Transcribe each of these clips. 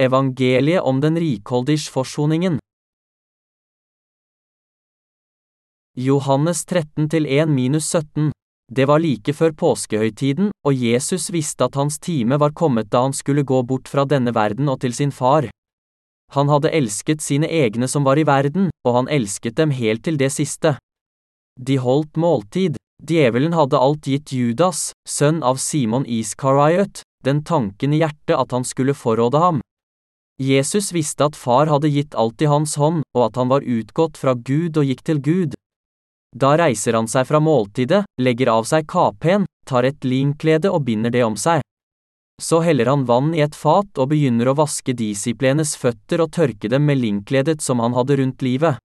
Evangeliet om den rikholdige forsoningen. Johannes 13-1-17 Det var like før påskehøytiden, og Jesus visste at hans time var kommet da han skulle gå bort fra denne verden og til sin far. Han hadde elsket sine egne som var i verden, og han elsket dem helt til det siste. De holdt måltid. Djevelen hadde alt gitt Judas, sønn av Simon Iskariot, den tanken i hjertet at han skulle forråde ham. Jesus visste at far hadde gitt alt i hans hånd, og at han var utgått fra Gud og gikk til Gud. Da reiser han seg fra måltidet, legger av seg kapen, tar et linklede og binder det om seg. Så heller han vann i et fat og begynner å vaske disiplenes føtter og tørke dem med linkledet som han hadde rundt livet.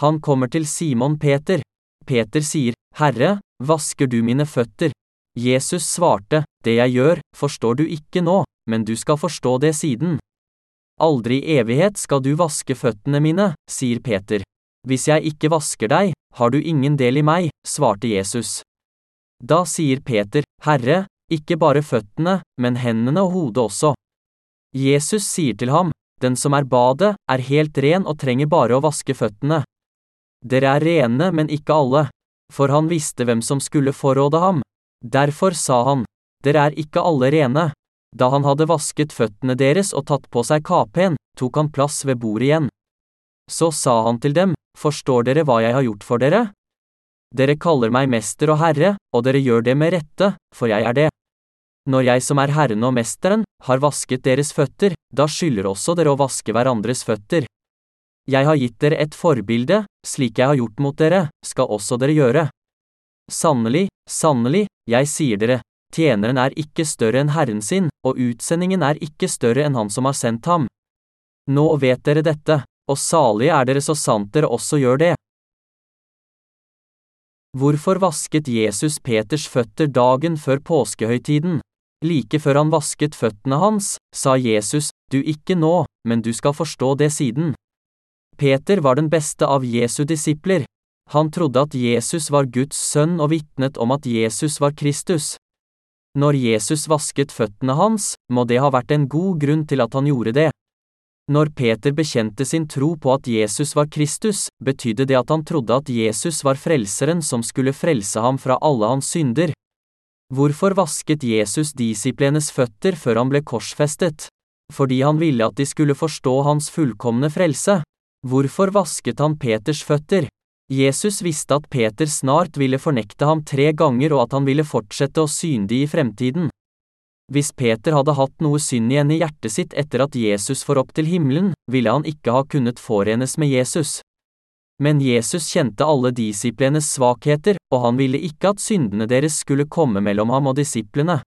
Han kommer til Simon Peter. Peter sier, Herre, vasker du mine føtter? Jesus svarte, Det jeg gjør, forstår du ikke nå, men du skal forstå det siden. Aldri i evighet skal du vaske føttene mine, sier Peter. Hvis jeg ikke vasker deg, har du ingen del i meg, svarte Jesus. Da sier Peter, Herre, ikke bare føttene, men hendene og hodet også. Jesus sier til ham, Den som er badet, er helt ren og trenger bare å vaske føttene. Dere er rene, men ikke alle. For han visste hvem som skulle forråde ham. Derfor sa han, Dere er ikke alle rene. Da han hadde vasket føttene deres og tatt på seg kapen, tok han plass ved bordet igjen. Så sa han til dem, Forstår dere hva jeg har gjort for dere? Dere kaller meg mester og herre, og dere gjør det med rette, for jeg er det. Når jeg som er Herren og Mesteren, har vasket deres føtter, da skylder også dere å vaske hverandres føtter. Jeg har gitt dere et forbilde, slik jeg har gjort mot dere, skal også dere gjøre. Sannelig, sannelig, jeg sier dere, tjeneren er ikke større enn Herren sin, og utsendingen er ikke større enn han som har sendt ham. Nå vet dere dette, og salige er dere så sant dere også gjør det. Hvorfor vasket Jesus Peters føtter dagen før påskehøytiden? Like før han vasket føttene hans, sa Jesus, du ikke nå, men du skal forstå det siden. Peter var den beste av Jesu disipler. Han trodde at Jesus var Guds sønn og vitnet om at Jesus var Kristus. Når Jesus vasket føttene hans, må det ha vært en god grunn til at han gjorde det. Når Peter bekjente sin tro på at Jesus var Kristus, betydde det at han trodde at Jesus var frelseren som skulle frelse ham fra alle hans synder. Hvorfor vasket Jesus disiplenes føtter før han ble korsfestet? Fordi han ville at de skulle forstå hans fullkomne frelse. Hvorfor vasket han Peters føtter? Jesus visste at Peter snart ville fornekte ham tre ganger og at han ville fortsette å synde i fremtiden. Hvis Peter hadde hatt noe synd igjen i hjertet sitt etter at Jesus får opp til himmelen, ville han ikke ha kunnet forenes med Jesus. Men Jesus kjente alle disiplenes svakheter, og han ville ikke at syndene deres skulle komme mellom ham og disiplene.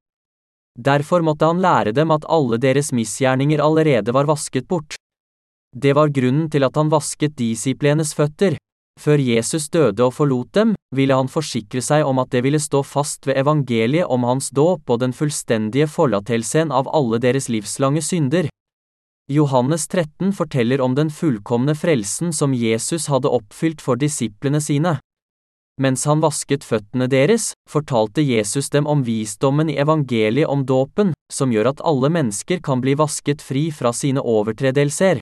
Derfor måtte han lære dem at alle deres misgjerninger allerede var vasket bort. Det var grunnen til at han vasket disiplenes føtter. Før Jesus døde og forlot dem, ville han forsikre seg om at det ville stå fast ved evangeliet om hans dåp og den fullstendige forlatelsen av alle deres livslange synder. Johannes 13 forteller om den fullkomne frelsen som Jesus hadde oppfylt for disiplene sine. Mens han vasket føttene deres, fortalte Jesus dem om visdommen i evangeliet om dåpen, som gjør at alle mennesker kan bli vasket fri fra sine overtredelser.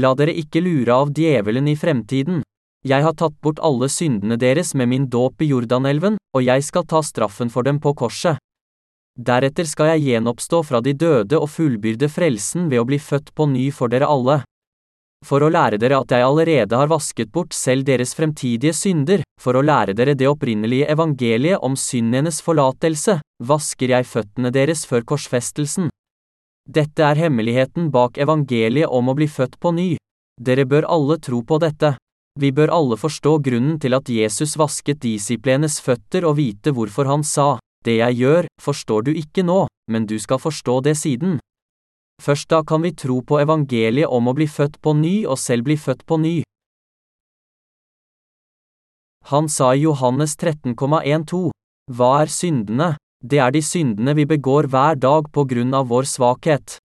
La dere ikke lure av djevelen i fremtiden. Jeg har tatt bort alle syndene deres med min dåp i Jordanelven, og jeg skal ta straffen for dem på korset. Deretter skal jeg gjenoppstå fra de døde og fullbyrde frelsen ved å bli født på ny for dere alle. For å lære dere at jeg allerede har vasket bort selv deres fremtidige synder, for å lære dere det opprinnelige evangeliet om syndenes forlatelse, vasker jeg føttene deres før korsfestelsen. Dette er hemmeligheten bak evangeliet om å bli født på ny. Dere bør alle tro på dette. Vi bør alle forstå grunnen til at Jesus vasket disiplenes føtter og vite hvorfor han sa, det jeg gjør, forstår du ikke nå, men du skal forstå det siden. Først da kan vi tro på evangeliet om å bli født på ny og selv bli født på ny. Han sa i Johannes 13,12, Hva er syndene? Det er de syndene vi begår hver dag på grunn av vår svakhet.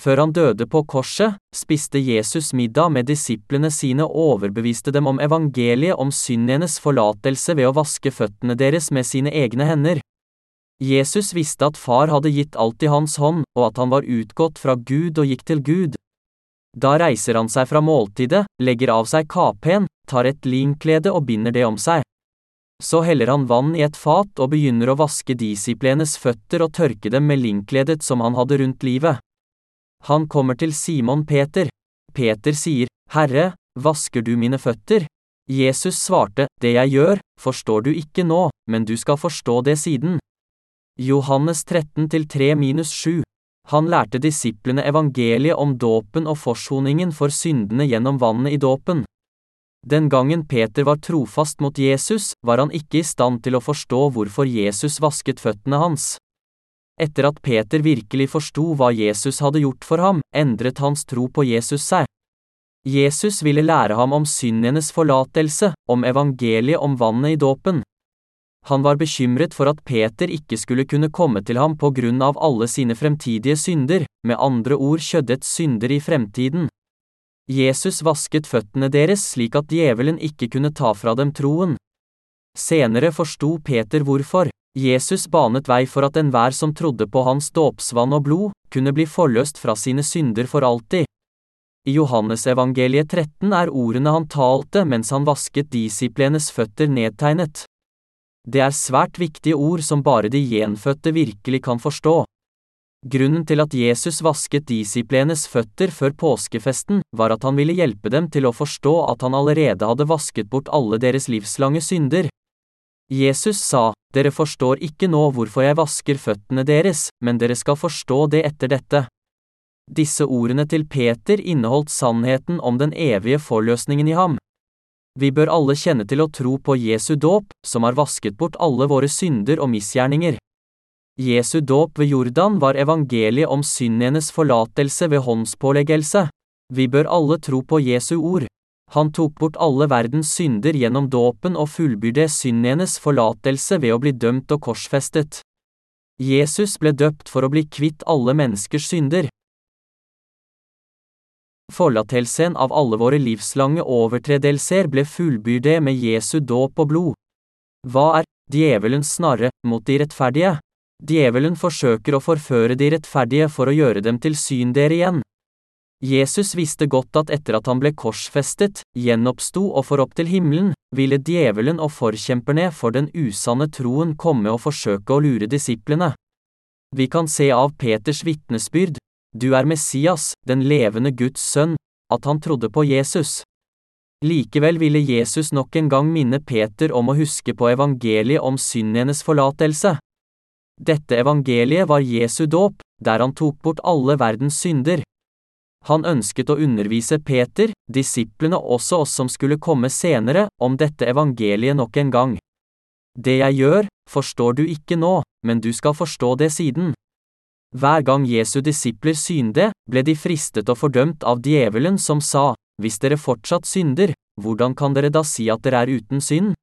Før han døde på korset, spiste Jesus middag med disiplene sine og overbeviste dem om evangeliet om syndenes forlatelse ved å vaske føttene deres med sine egne hender. Jesus visste at far hadde gitt alt i hans hånd, og at han var utgått fra Gud og gikk til Gud. Da reiser han seg fra måltidet, legger av seg kapen, tar et linklede og binder det om seg. Så heller han vann i et fat og begynner å vaske disiplenes føtter og tørke dem med linkledet som han hadde rundt livet. Han kommer til Simon Peter. Peter sier, Herre, vasker du mine føtter? Jesus svarte, Det jeg gjør, forstår du ikke nå, men du skal forstå det siden. Johannes 13 3-7 Han lærte disiplene evangeliet om dåpen og forsoningen for syndene gjennom vannet i dåpen. Den gangen Peter var trofast mot Jesus, var han ikke i stand til å forstå hvorfor Jesus vasket føttene hans. Etter at Peter virkelig forsto hva Jesus hadde gjort for ham, endret hans tro på Jesus seg. Jesus ville lære ham om syndenes forlatelse, om evangeliet om vannet i dåpen. Han var bekymret for at Peter ikke skulle kunne komme til ham på grunn av alle sine fremtidige synder, med andre ord kjøddets synder i fremtiden. Jesus vasket føttene deres slik at djevelen ikke kunne ta fra dem troen. Senere forsto Peter hvorfor. Jesus banet vei for at enhver som trodde på hans dåpsvann og blod, kunne bli forløst fra sine synder for alltid. I Johannesevangeliet 13 er ordene han talte mens han vasket disiplenes føtter nedtegnet. Det er svært viktige ord som bare de gjenfødte virkelig kan forstå. Grunnen til at Jesus vasket disiplenes føtter før påskefesten, var at han ville hjelpe dem til å forstå at han allerede hadde vasket bort alle deres livslange synder. Jesus sa, Dere forstår ikke nå hvorfor jeg vasker føttene deres, men dere skal forstå det etter dette. Disse ordene til Peter inneholdt sannheten om den evige forløsningen i ham. Vi bør alle kjenne til å tro på Jesu dåp, som har vasket bort alle våre synder og misgjerninger. Jesu dåp ved Jordan var evangeliet om syndenes forlatelse ved håndspåleggelse. Vi bør alle tro på Jesu ord. Han tok bort alle verdens synder gjennom dåpen og fullbyrde syndenes forlatelse ved å bli dømt og korsfestet. Jesus ble døpt for å bli kvitt alle menneskers synder. Forlatelsen av alle våre livslange overtredelser ble fullbyrde med Jesu dåp og blod. Hva er djevelens snarre mot de rettferdige? Djevelen forsøker å forføre de rettferdige for å gjøre dem til syndere igjen. Jesus visste godt at etter at han ble korsfestet, gjenoppsto og for opp til himmelen, ville djevelen og forkjemperne for den usanne troen komme og forsøke å lure disiplene. Vi kan se av Peters vitnesbyrd, du er Messias, den levende Guds sønn, at han trodde på Jesus. Likevel ville Jesus nok en gang minne Peter om å huske på evangeliet om syndenes forlatelse. Dette evangeliet var Jesu dåp, der han tok bort alle verdens synder. Han ønsket å undervise Peter, disiplene og også oss som skulle komme senere, om dette evangeliet nok en gang. Det jeg gjør, forstår du ikke nå, men du skal forstå det siden. Hver gang Jesu disipler synde, ble de fristet og fordømt av djevelen som sa, Hvis dere fortsatt synder, hvordan kan dere da si at dere er uten synd?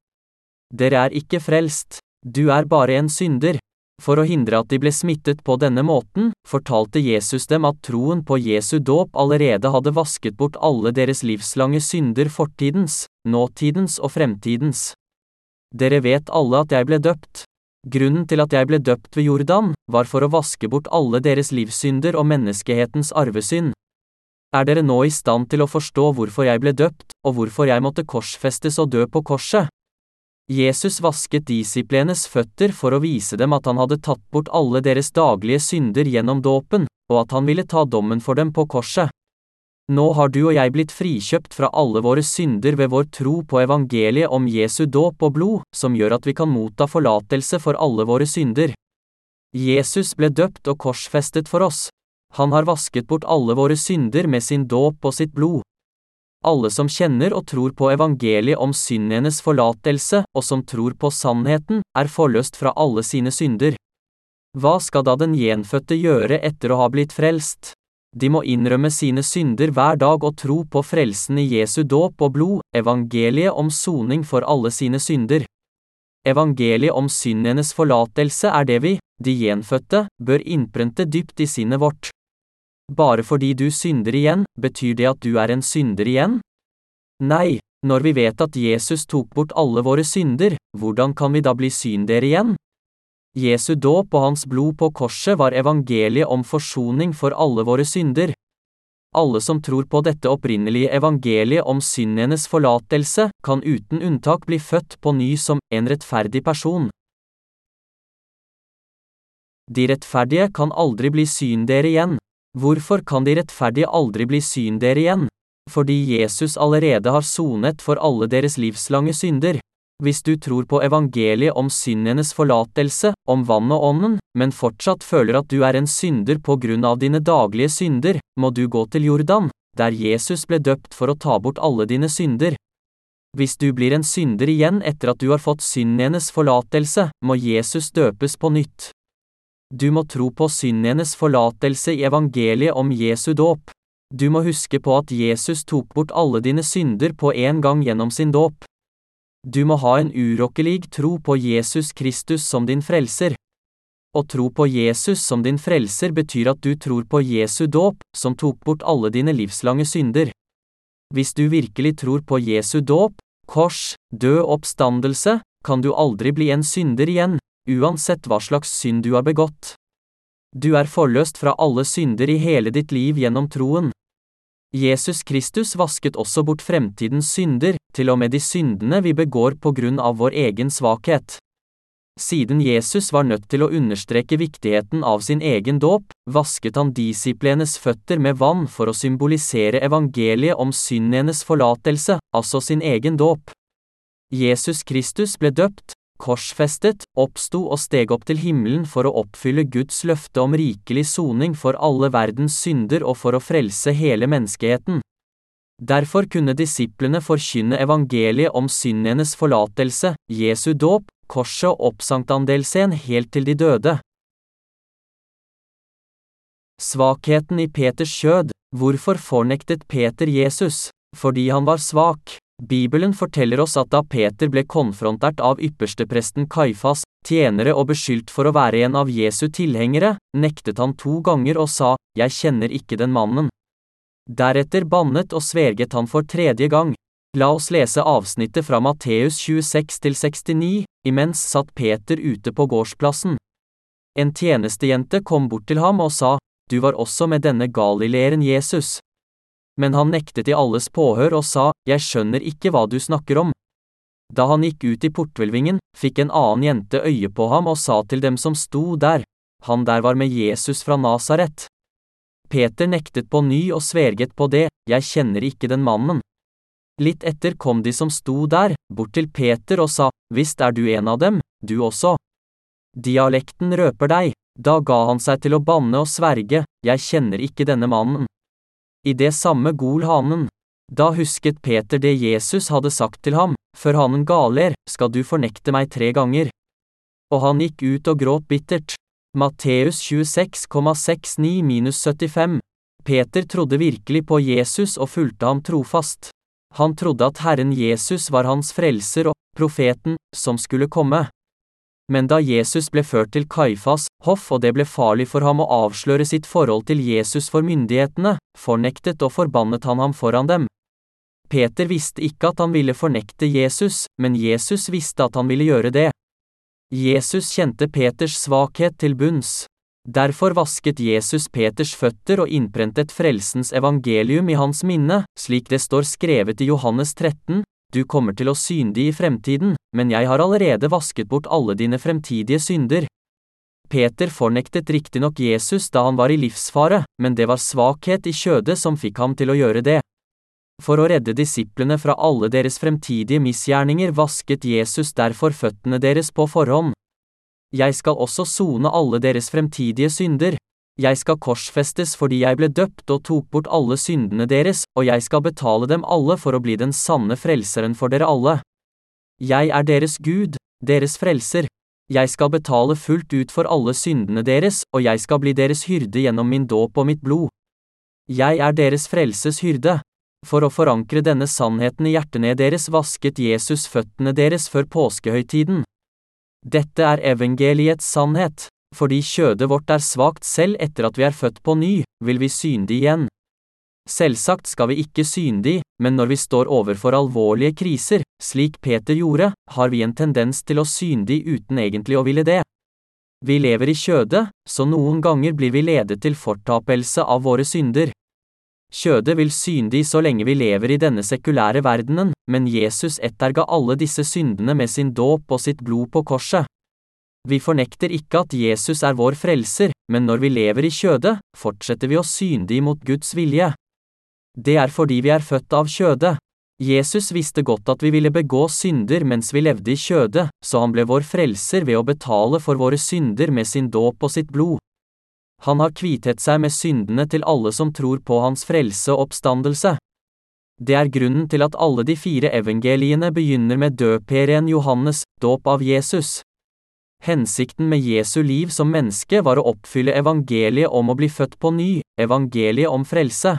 Dere er ikke frelst, du er bare en synder. For å hindre at de ble smittet på denne måten, fortalte Jesus dem at troen på Jesu dåp allerede hadde vasket bort alle deres livslange synder fortidens, nåtidens og fremtidens. Dere vet alle at jeg ble døpt. Grunnen til at jeg ble døpt ved Jordan, var for å vaske bort alle deres livssynder og menneskehetens arvesynd. Er dere nå i stand til å forstå hvorfor jeg ble døpt, og hvorfor jeg måtte korsfestes og dø på korset? Jesus vasket disiplenes føtter for å vise dem at han hadde tatt bort alle deres daglige synder gjennom dåpen, og at han ville ta dommen for dem på korset. Nå har du og jeg blitt frikjøpt fra alle våre synder ved vår tro på evangeliet om Jesu dåp og blod, som gjør at vi kan motta forlatelse for alle våre synder. Jesus ble døpt og korsfestet for oss. Han har vasket bort alle våre synder med sin dåp og sitt blod. Alle som kjenner og tror på evangeliet om syndenes forlatelse, og som tror på sannheten, er forløst fra alle sine synder. Hva skal da den gjenfødte gjøre etter å ha blitt frelst? De må innrømme sine synder hver dag og tro på frelsen i Jesu dåp og blod, evangeliet om soning for alle sine synder. Evangeliet om syndenes forlatelse er det vi, de gjenfødte, bør innprente dypt i sinnet vårt. Bare fordi du synder igjen, betyr det at du er en synder igjen? Nei, når vi vet at Jesus tok bort alle våre synder, hvordan kan vi da bli syndere igjen? Jesu dåp og hans blod på korset var evangeliet om forsoning for alle våre synder. Alle som tror på dette opprinnelige evangeliet om syndenes forlatelse, kan uten unntak bli født på ny som en rettferdig person. De rettferdige kan aldri bli syndere igjen. Hvorfor kan de rettferdige aldri bli syndere igjen? Fordi Jesus allerede har sonet for alle deres livslange synder. Hvis du tror på evangeliet om syndenes forlatelse, om vann og ånden, men fortsatt føler at du er en synder på grunn av dine daglige synder, må du gå til Jordan, der Jesus ble døpt for å ta bort alle dine synder. Hvis du blir en synder igjen etter at du har fått syndenes forlatelse, må Jesus døpes på nytt. Du må tro på syndenes forlatelse i evangeliet om Jesu dåp. Du må huske på at Jesus tok bort alle dine synder på en gang gjennom sin dåp. Du må ha en urokkelig tro på Jesus Kristus som din frelser. Å tro på Jesus som din frelser betyr at du tror på Jesu dåp, som tok bort alle dine livslange synder. Hvis du virkelig tror på Jesu dåp, kors, død oppstandelse, kan du aldri bli en synder igjen, uansett hva slags synd du har begått. Du er forløst fra alle synder i hele ditt liv gjennom troen. Jesus Kristus vasket også bort fremtidens synder, til og med de syndene vi begår på grunn av vår egen svakhet. Siden Jesus var nødt til å understreke viktigheten av sin egen dåp, vasket han disiplenes føtter med vann for å symbolisere evangeliet om syndenes forlatelse, altså sin egen dåp. Jesus Kristus ble døpt, korsfestet, oppsto og steg opp til himmelen for å oppfylle Guds løfte om rikelig soning for alle verdens synder og for å frelse hele menneskeheten. Derfor kunne disiplene forkynne evangeliet om syndenes forlatelse, Jesu dåp, korset og oppsanktandelsen helt til de døde. Svakheten i Peters kjød, hvorfor fornektet Peter Jesus? Fordi han var svak. Bibelen forteller oss at da Peter ble konfrontert av ypperstepresten Kaifas, tjenere og beskyldt for å være en av Jesu tilhengere, nektet han to ganger og sa, Jeg kjenner ikke den mannen. Deretter bannet og sverget han for tredje gang. La oss lese avsnittet fra Matteus 26–69, imens satt Peter ute på gårdsplassen. En tjenestejente kom bort til ham og sa, Du var også med denne galileeren Jesus men han nektet i alles påhør og sa, Jeg skjønner ikke hva du snakker om. Da han gikk ut i portvelvingen, fikk en annen jente øye på ham og sa til dem som sto der, Han der var med Jesus fra Nasaret. Peter nektet på ny og sverget på det, Jeg kjenner ikke den mannen. Litt etter kom de som sto der, bort til Peter og sa, Visst er du en av dem, du også. Dialekten røper deg, da ga han seg til å banne og sverge, Jeg kjenner ikke denne mannen. I det samme gol hanen. Da husket Peter det Jesus hadde sagt til ham, før hanen galer, skal du fornekte meg tre ganger. Og han gikk ut og gråt bittert. Matteus 26,69-75. Peter trodde virkelig på Jesus og fulgte ham trofast. Han trodde at Herren Jesus var hans frelser og profeten som skulle komme. Men da Jesus ble ført til Kaifas hoff og det ble farlig for ham å avsløre sitt forhold til Jesus for myndighetene, fornektet og forbannet han ham foran dem. Peter visste ikke at han ville fornekte Jesus, men Jesus visste at han ville gjøre det. Jesus kjente Peters svakhet til bunns. Derfor vasket Jesus Peters føtter og innprentet frelsens evangelium i hans minne, slik det står skrevet i Johannes 13, du kommer til å synde i fremtiden, men jeg har allerede vasket bort alle dine fremtidige synder. Peter fornektet riktignok Jesus da han var i livsfare, men det var svakhet i kjødet som fikk ham til å gjøre det. For å redde disiplene fra alle deres fremtidige misgjerninger vasket Jesus derfor føttene deres på forhånd. Jeg skal også sone alle deres fremtidige synder, jeg skal korsfestes fordi jeg ble døpt og tok bort alle syndene deres, og jeg skal betale dem alle for å bli den sanne frelseren for dere alle. Jeg er deres Gud, deres frelser. Jeg skal betale fullt ut for alle syndene deres, og jeg skal bli deres hyrde gjennom min dåp og mitt blod. Jeg er deres frelses hyrde. For å forankre denne sannheten i hjertene deres vasket Jesus føttene deres før påskehøytiden. Dette er evangeliets sannhet. Fordi kjødet vårt er svakt selv etter at vi er født på ny, vil vi synde igjen. Selvsagt skal vi ikke syndig, men når vi står overfor alvorlige kriser, slik Peter gjorde, har vi en tendens til å syndig uten egentlig å ville det. Vi lever i kjødet, så noen ganger blir vi ledet til fortapelse av våre synder. Kjødet vil syndig så lenge vi lever i denne sekulære verdenen, men Jesus etterga alle disse syndene med sin dåp og sitt blod på korset. Vi fornekter ikke at Jesus er vår frelser, men når vi lever i kjødet, fortsetter vi å synde imot Guds vilje. Det er fordi vi er født av kjødet. Jesus visste godt at vi ville begå synder mens vi levde i kjødet, så han ble vår frelser ved å betale for våre synder med sin dåp og sitt blod. Han har kvitet seg med syndene til alle som tror på hans frelse og oppstandelse. Det er grunnen til at alle de fire evangeliene begynner med døperen Johannes, dåp av Jesus. Hensikten med Jesu liv som menneske var å oppfylle evangeliet om å bli født på ny, evangeliet om frelse.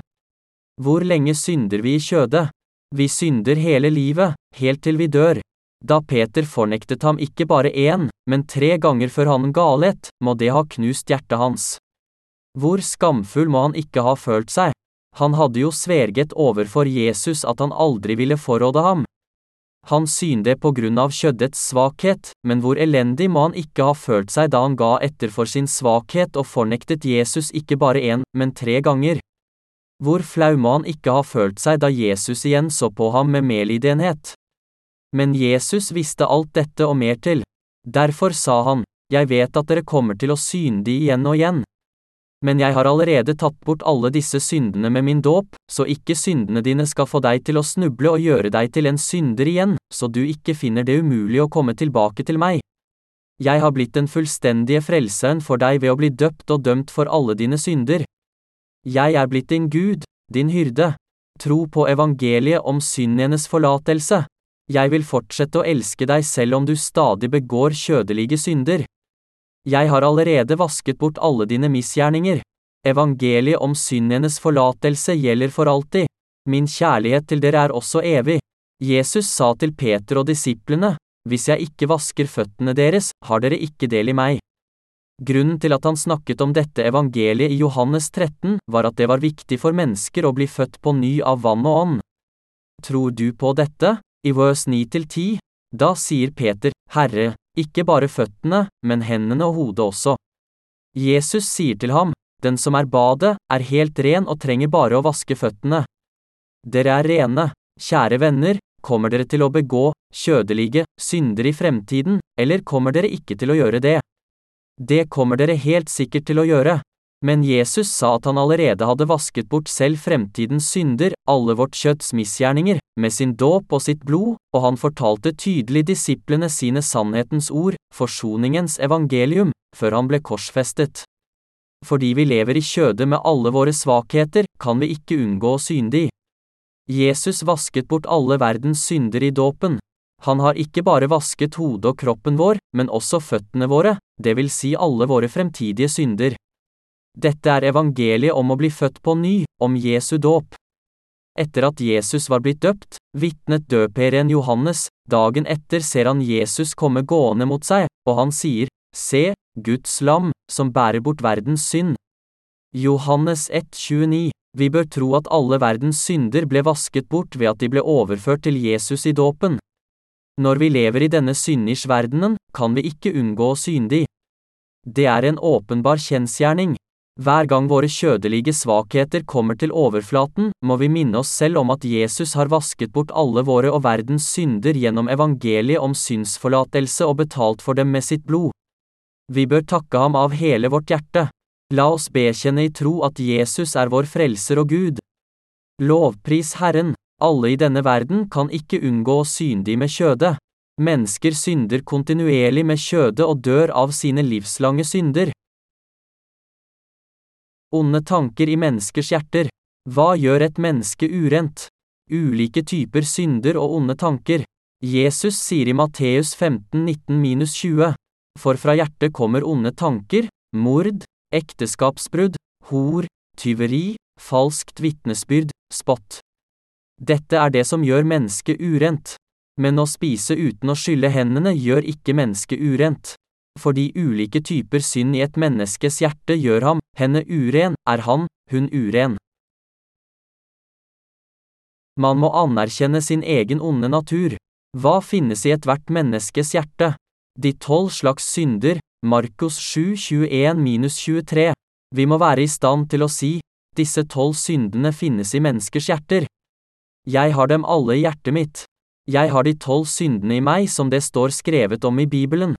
Hvor lenge synder vi i kjødet? Vi synder hele livet, helt til vi dør. Da Peter fornektet ham ikke bare én, men tre ganger før han galet, må det ha knust hjertet hans. Hvor skamfull må han ikke ha følt seg? Han hadde jo sverget overfor Jesus at han aldri ville forråde ham. Han synde på grunn av kjøddets svakhet, men hvor elendig må han ikke ha følt seg da han ga etter for sin svakhet og fornektet Jesus ikke bare én, men tre ganger. Hvor flau må han ikke ha følt seg da Jesus igjen så på ham med medlidenhet. Men Jesus visste alt dette og mer til. Derfor sa han, Jeg vet at dere kommer til å synde igjen og igjen. Men jeg har allerede tatt bort alle disse syndene med min dåp, så ikke syndene dine skal få deg til å snuble og gjøre deg til en synder igjen, så du ikke finner det umulig å komme tilbake til meg. Jeg har blitt den fullstendige frelseren for deg ved å bli døpt og dømt for alle dine synder. Jeg er blitt din Gud, din hyrde. Tro på evangeliet om syndenes forlatelse. Jeg vil fortsette å elske deg selv om du stadig begår kjødelige synder. Jeg har allerede vasket bort alle dine misgjerninger. Evangeliet om syndenes forlatelse gjelder for alltid. Min kjærlighet til dere er også evig. Jesus sa til Peter og disiplene, Hvis jeg ikke vasker føttene deres, har dere ikke del i meg. Grunnen til at han snakket om dette evangeliet i Johannes 13, var at det var viktig for mennesker å bli født på ny av vann og ånd. Tror du på dette? I vers 9-10, da sier Peter, Herre, ikke bare føttene, men hendene og hodet også. Jesus sier til ham, Den som er badet, er helt ren og trenger bare å vaske føttene. Dere er rene, kjære venner, kommer dere til å begå kjødelige synder i fremtiden, eller kommer dere ikke til å gjøre det? Det kommer dere helt sikkert til å gjøre. Men Jesus sa at han allerede hadde vasket bort selv fremtidens synder, alle vårt kjøtts misgjerninger, med sin dåp og sitt blod, og han fortalte tydelig disiplene sine sannhetens ord, forsoningens evangelium, før han ble korsfestet. Fordi vi lever i kjødet med alle våre svakheter, kan vi ikke unngå å synde i. Jesus vasket bort alle verdens synder i dåpen. Han har ikke bare vasket hodet og kroppen vår, men også føttene våre, det vil si alle våre fremtidige synder. Dette er evangeliet om å bli født på ny, om Jesu dåp. Etter at Jesus var blitt døpt, vitnet døperen Johannes, dagen etter ser han Jesus komme gående mot seg, og han sier, Se, Guds lam, som bærer bort verdens synd. Johannes 1,29 Vi bør tro at alle verdens synder ble vasket bort ved at de ble overført til Jesus i dåpen. Når vi lever i denne synders-verdenen, kan vi ikke unngå å synde i. Det er en åpenbar kjensgjerning. Hver gang våre kjødelige svakheter kommer til overflaten, må vi minne oss selv om at Jesus har vasket bort alle våre og verdens synder gjennom evangeliet om synsforlatelse og betalt for dem med sitt blod. Vi bør takke ham av hele vårt hjerte. La oss bekjenne i tro at Jesus er vår frelser og Gud. Lovpris Herren, alle i denne verden kan ikke unngå å synde med kjødet. Mennesker synder kontinuerlig med kjødet og dør av sine livslange synder. Onde tanker i menneskers hjerter. Hva gjør et menneske urent? Ulike typer synder og onde tanker. Jesus sier i Matteus 15, 19-20, for fra hjertet kommer onde tanker, mord, ekteskapsbrudd, hor, tyveri, falskt vitnesbyrd, spott. Dette er det som gjør mennesket urent. Men å spise uten å skylle hendene gjør ikke mennesket urent fordi ulike typer synd i et menneskes hjerte gjør ham, henne uren, er han, hun uren. Man må anerkjenne sin egen onde natur. Hva finnes i ethvert menneskes hjerte? De tolv slags synder, Markus 7, 21-23. Vi må være i stand til å si, disse tolv syndene finnes i menneskers hjerter. Jeg har dem alle i hjertet mitt. Jeg har de tolv syndene i meg som det står skrevet om i Bibelen.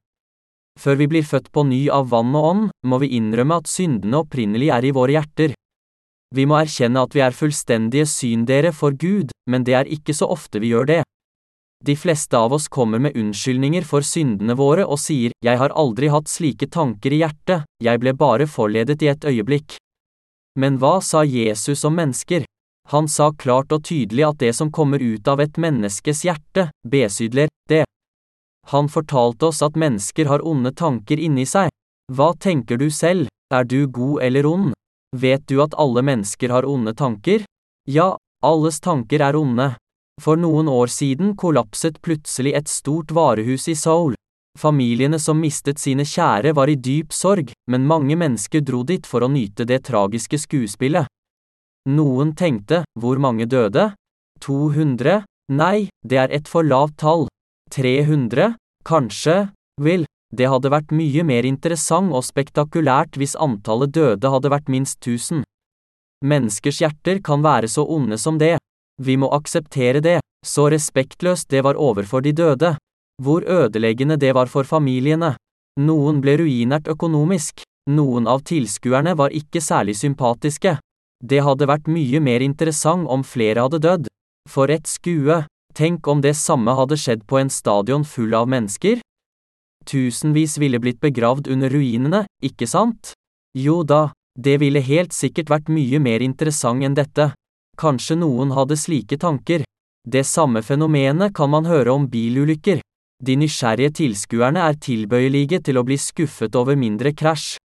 Før vi blir født på ny av vann og ånd, må vi innrømme at syndene opprinnelig er i våre hjerter. Vi må erkjenne at vi er fullstendige syndere for Gud, men det er ikke så ofte vi gjør det. De fleste av oss kommer med unnskyldninger for syndene våre og sier, jeg har aldri hatt slike tanker i hjertet, jeg ble bare forledet i et øyeblikk. Men hva sa Jesus om mennesker? Han sa klart og tydelig at det som kommer ut av et menneskes hjerte, besydler det. Han fortalte oss at mennesker har onde tanker inni seg. Hva tenker du selv, er du god eller ond? Vet du at alle mennesker har onde tanker? Ja, alles tanker er onde. For noen år siden kollapset plutselig et stort varehus i Seoul. Familiene som mistet sine kjære var i dyp sorg, men mange mennesker dro dit for å nyte det tragiske skuespillet. Noen tenkte, hvor mange døde? 200? Nei, det er et for lavt tall. 300? Kanskje? vil. det hadde vært mye mer interessant og spektakulært hvis antallet døde hadde vært minst 1000. Menneskers hjerter kan være så onde som det. Vi må akseptere det, så respektløst det var overfor de døde. Hvor ødeleggende det var for familiene. Noen ble ruinert økonomisk, noen av tilskuerne var ikke særlig sympatiske. Det hadde vært mye mer interessant om flere hadde dødd. For et skue, tenk om det samme hadde skjedd på en stadion full av mennesker? Tusenvis ville blitt begravd under ruinene, ikke sant? Jo da, det ville helt sikkert vært mye mer interessant enn dette. Kanskje noen hadde slike tanker. Det samme fenomenet kan man høre om bilulykker. De nysgjerrige tilskuerne er tilbøyelige til å bli skuffet over mindre krasj.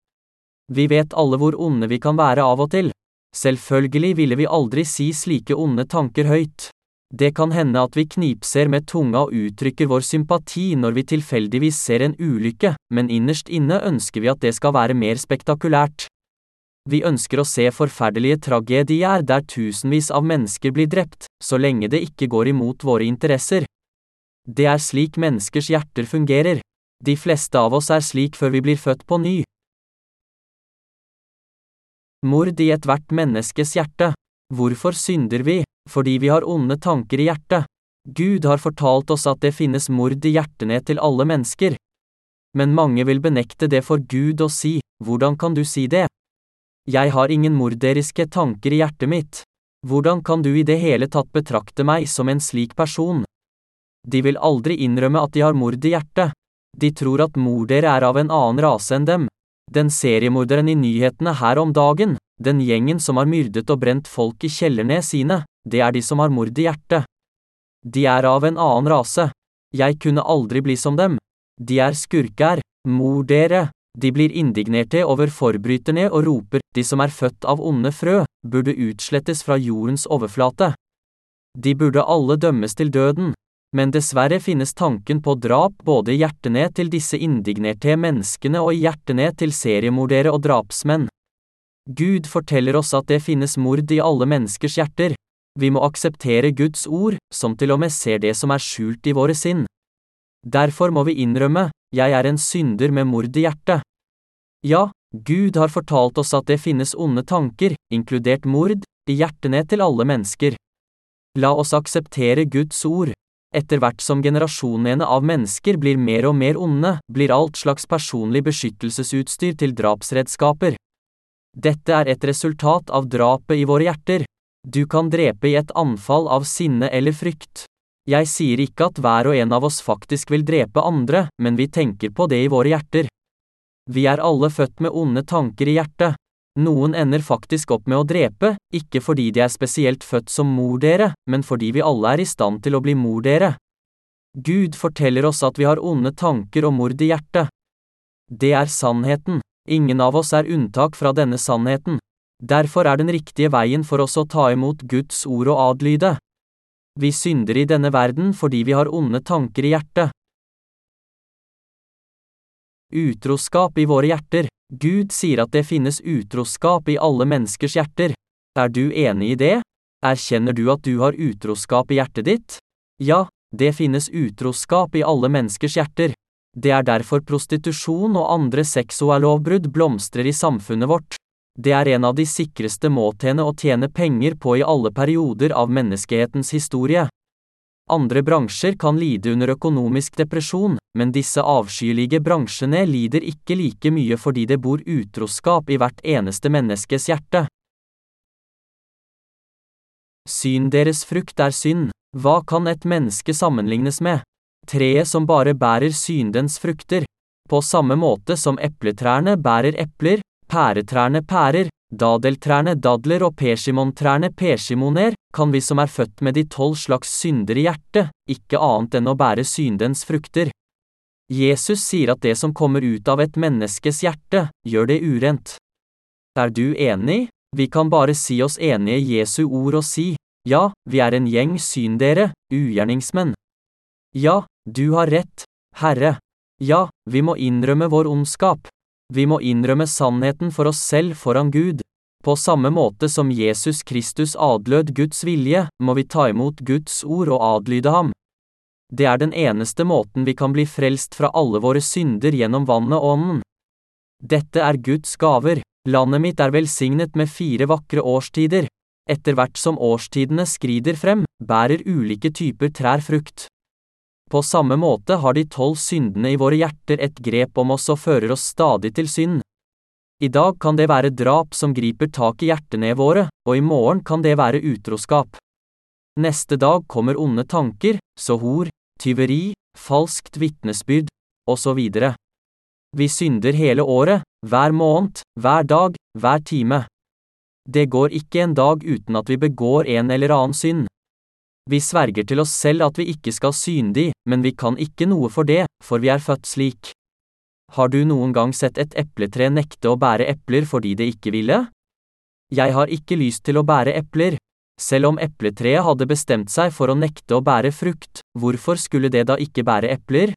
Vi vet alle hvor onde vi kan være av og til. Selvfølgelig ville vi aldri si slike onde tanker høyt. Det kan hende at vi knipser med tunga og uttrykker vår sympati når vi tilfeldigvis ser en ulykke, men innerst inne ønsker vi at det skal være mer spektakulært. Vi ønsker å se forferdelige tragedier der tusenvis av mennesker blir drept, så lenge det ikke går imot våre interesser. Det er slik menneskers hjerter fungerer. De fleste av oss er slik før vi blir født på ny. Mord i ethvert menneskes hjerte. Hvorfor synder vi? Fordi vi har onde tanker i hjertet. Gud har fortalt oss at det finnes mord i hjertene til alle mennesker. Men mange vil benekte det for Gud og si, hvordan kan du si det? Jeg har ingen morderiske tanker i hjertet mitt. Hvordan kan du i det hele tatt betrakte meg som en slik person? De vil aldri innrømme at de har mord i hjertet. De tror at mordere er av en annen rase enn dem. Den seriemorderen i nyhetene her om dagen, den gjengen som har myrdet og brent folk i kjellerne sine, det er de som har mord i hjertet. De er av en annen rase. Jeg kunne aldri bli som dem. De er skurker, mordere, de blir indignerte over forbryterne og roper, de som er født av onde frø, burde utslettes fra jordens overflate. De burde alle dømmes til døden. Men dessverre finnes tanken på drap både i hjertene til disse indignerte menneskene og i hjertene til seriemordere og drapsmenn. Gud forteller oss at det finnes mord i alle menneskers hjerter. Vi må akseptere Guds ord, som til og med ser det som er skjult i våre sinn. Derfor må vi innrømme, jeg er en synder med mord i hjertet. Ja, Gud har fortalt oss at det finnes onde tanker, inkludert mord, i hjertene til alle mennesker. La oss akseptere Guds ord. Etter hvert som generasjonene av mennesker blir mer og mer onde, blir alt slags personlig beskyttelsesutstyr til drapsredskaper. Dette er et resultat av drapet i våre hjerter. Du kan drepe i et anfall av sinne eller frykt. Jeg sier ikke at hver og en av oss faktisk vil drepe andre, men vi tenker på det i våre hjerter. Vi er alle født med onde tanker i hjertet. Noen ender faktisk opp med å drepe, ikke fordi de er spesielt født som mordere, men fordi vi alle er i stand til å bli mordere. Gud forteller oss at vi har onde tanker og mord i hjertet. Det er sannheten. Ingen av oss er unntak fra denne sannheten. Derfor er den riktige veien for oss å ta imot Guds ord og adlyde. Vi synder i denne verden fordi vi har onde tanker i hjertet. Utroskap i våre hjerter. Gud sier at det finnes utroskap i alle menneskers hjerter. Er du enig i det? Erkjenner du at du har utroskap i hjertet ditt? Ja, det finnes utroskap i alle menneskers hjerter. Det er derfor prostitusjon og andre seksuallovbrudd blomstrer i samfunnet vårt. Det er en av de sikreste måtene å tjene penger på i alle perioder av menneskehetens historie. Andre bransjer kan lide under økonomisk depresjon, men disse avskyelige bransjene lider ikke like mye fordi det bor utroskap i hvert eneste menneskes hjerte. Syn deres frukt er synd. Hva kan et menneske sammenlignes med? Treet som bare bærer syndens frukter. På samme måte som epletrærne bærer epler, pæretrærne pærer, dadeltrærne dadler og persimontrærne persimoner, kan vi som er født med de tolv slags synder i hjertet, ikke annet enn å bære syndens frukter. Jesus sier at det som kommer ut av et menneskes hjerte, gjør det urent. Er du enig? Vi kan bare si oss enige i Jesu ord og si, ja, vi er en gjeng syndere, ugjerningsmenn. Ja, du har rett, Herre. Ja, vi må innrømme vår ondskap. Vi må innrømme sannheten for oss selv foran Gud. På samme måte som Jesus Kristus adlød Guds vilje, må vi ta imot Guds ord og adlyde ham. Det er den eneste måten vi kan bli frelst fra alle våre synder gjennom vannet og ånden. Dette er Guds gaver. Landet mitt er velsignet med fire vakre årstider. Etter hvert som årstidene skrider frem, bærer ulike typer trær frukt. På samme måte har de tolv syndene i våre hjerter et grep om oss og fører oss stadig til synd. I dag kan det være drap som griper tak i hjertene våre, og i morgen kan det være utroskap. Neste dag kommer onde tanker, så hor, tyveri, falskt vitnesbyrd, osv. Vi synder hele året, hver måned, hver dag, hver time. Det går ikke en dag uten at vi begår en eller annen synd. Vi sverger til oss selv at vi ikke skal syndig, men vi kan ikke noe for det, for vi er født slik. Har du noen gang sett et epletre nekte å bære epler fordi det ikke ville? Jeg har ikke lyst til å bære epler. Selv om epletreet hadde bestemt seg for å nekte å bære frukt, hvorfor skulle det da ikke bære epler?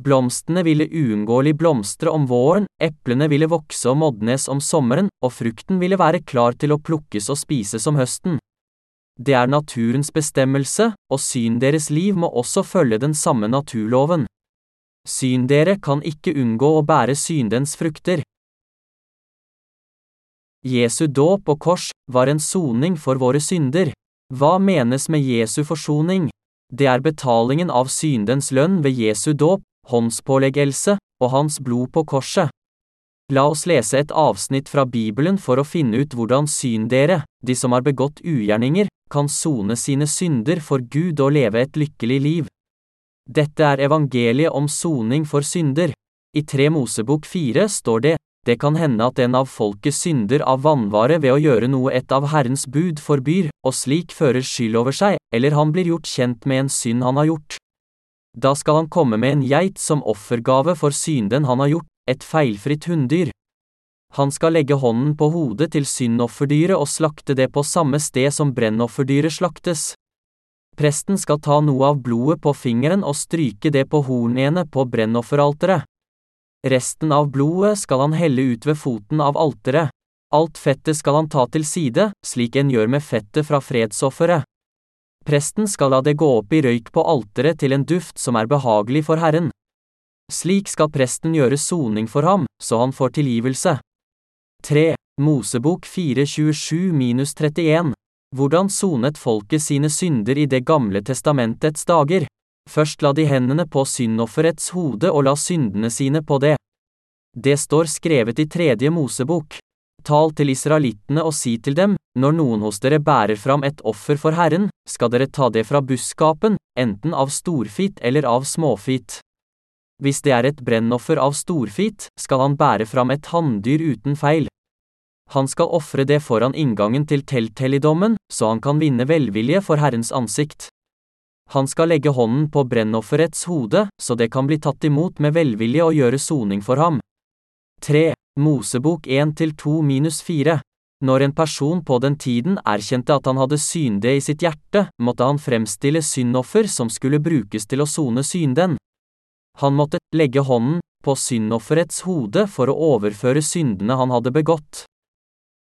Blomstene ville uunngåelig blomstre om våren, eplene ville vokse og modnes om sommeren, og frukten ville være klar til å plukkes og spises om høsten. Det er naturens bestemmelse, og syn deres liv må også følge den samme naturloven. Syn dere kan ikke unngå å bære syndens frukter. Jesu dåp og kors var en soning for våre synder. Hva menes med Jesu forsoning? Det er betalingen av syndens lønn ved Jesu dåp, håndspåleggelse og hans blod på korset. La oss lese et avsnitt fra Bibelen for å finne ut hvordan syn dere, de som har begått ugjerninger, kan sone sine synder for Gud og leve et lykkelig liv. Dette er evangeliet om soning for synder. I Tre Mosebok fire står det, det kan hende at en av folket synder av vannvare ved å gjøre noe et av Herrens bud forbyr, og slik fører skyld over seg, eller han blir gjort kjent med en synd han har gjort. Da skal han komme med en geit som offergave for synden han har gjort, et feilfritt hunndyr. Han skal legge hånden på hodet til syndofferdyret og slakte det på samme sted som brennofferdyret slaktes. Presten skal ta noe av blodet på fingeren og stryke det på hornene på brennofferalteret. Resten av blodet skal han helle ut ved foten av alteret. Alt fettet skal han ta til side, slik en gjør med fettet fra fredsofferet. Presten skal la det gå opp i røyk på alteret til en duft som er behagelig for Herren. Slik skal presten gjøre soning for ham, så han får tilgivelse. 3. Mosebok 4.27-31 Hvordan sonet folket sine synder i Det gamle testamentets dager? Først la de hendene på syndofferets hode og la syndene sine på det. Det står skrevet i tredje Mosebok. Tal til israelittene og si til dem, når noen hos dere bærer fram et offer for Herren, skal dere ta det fra buskapen, enten av storfit eller av småfit. Hvis det er et brennoffer av storfit, skal han bære fram et hanndyr uten feil. Han skal ofre det foran inngangen til telthelligdommen, så han kan vinne velvilje for Herrens ansikt. Han skal legge hånden på brennofferets hode, så det kan bli tatt imot med velvilje og gjøre soning for ham. 3. Mosebok 1-2-4 Når en person på den tiden erkjente at han hadde synde i sitt hjerte, måtte han fremstille syndoffer som skulle brukes til å sone synden. Han måtte legge hånden på syndofferets hode for å overføre syndene han hadde begått.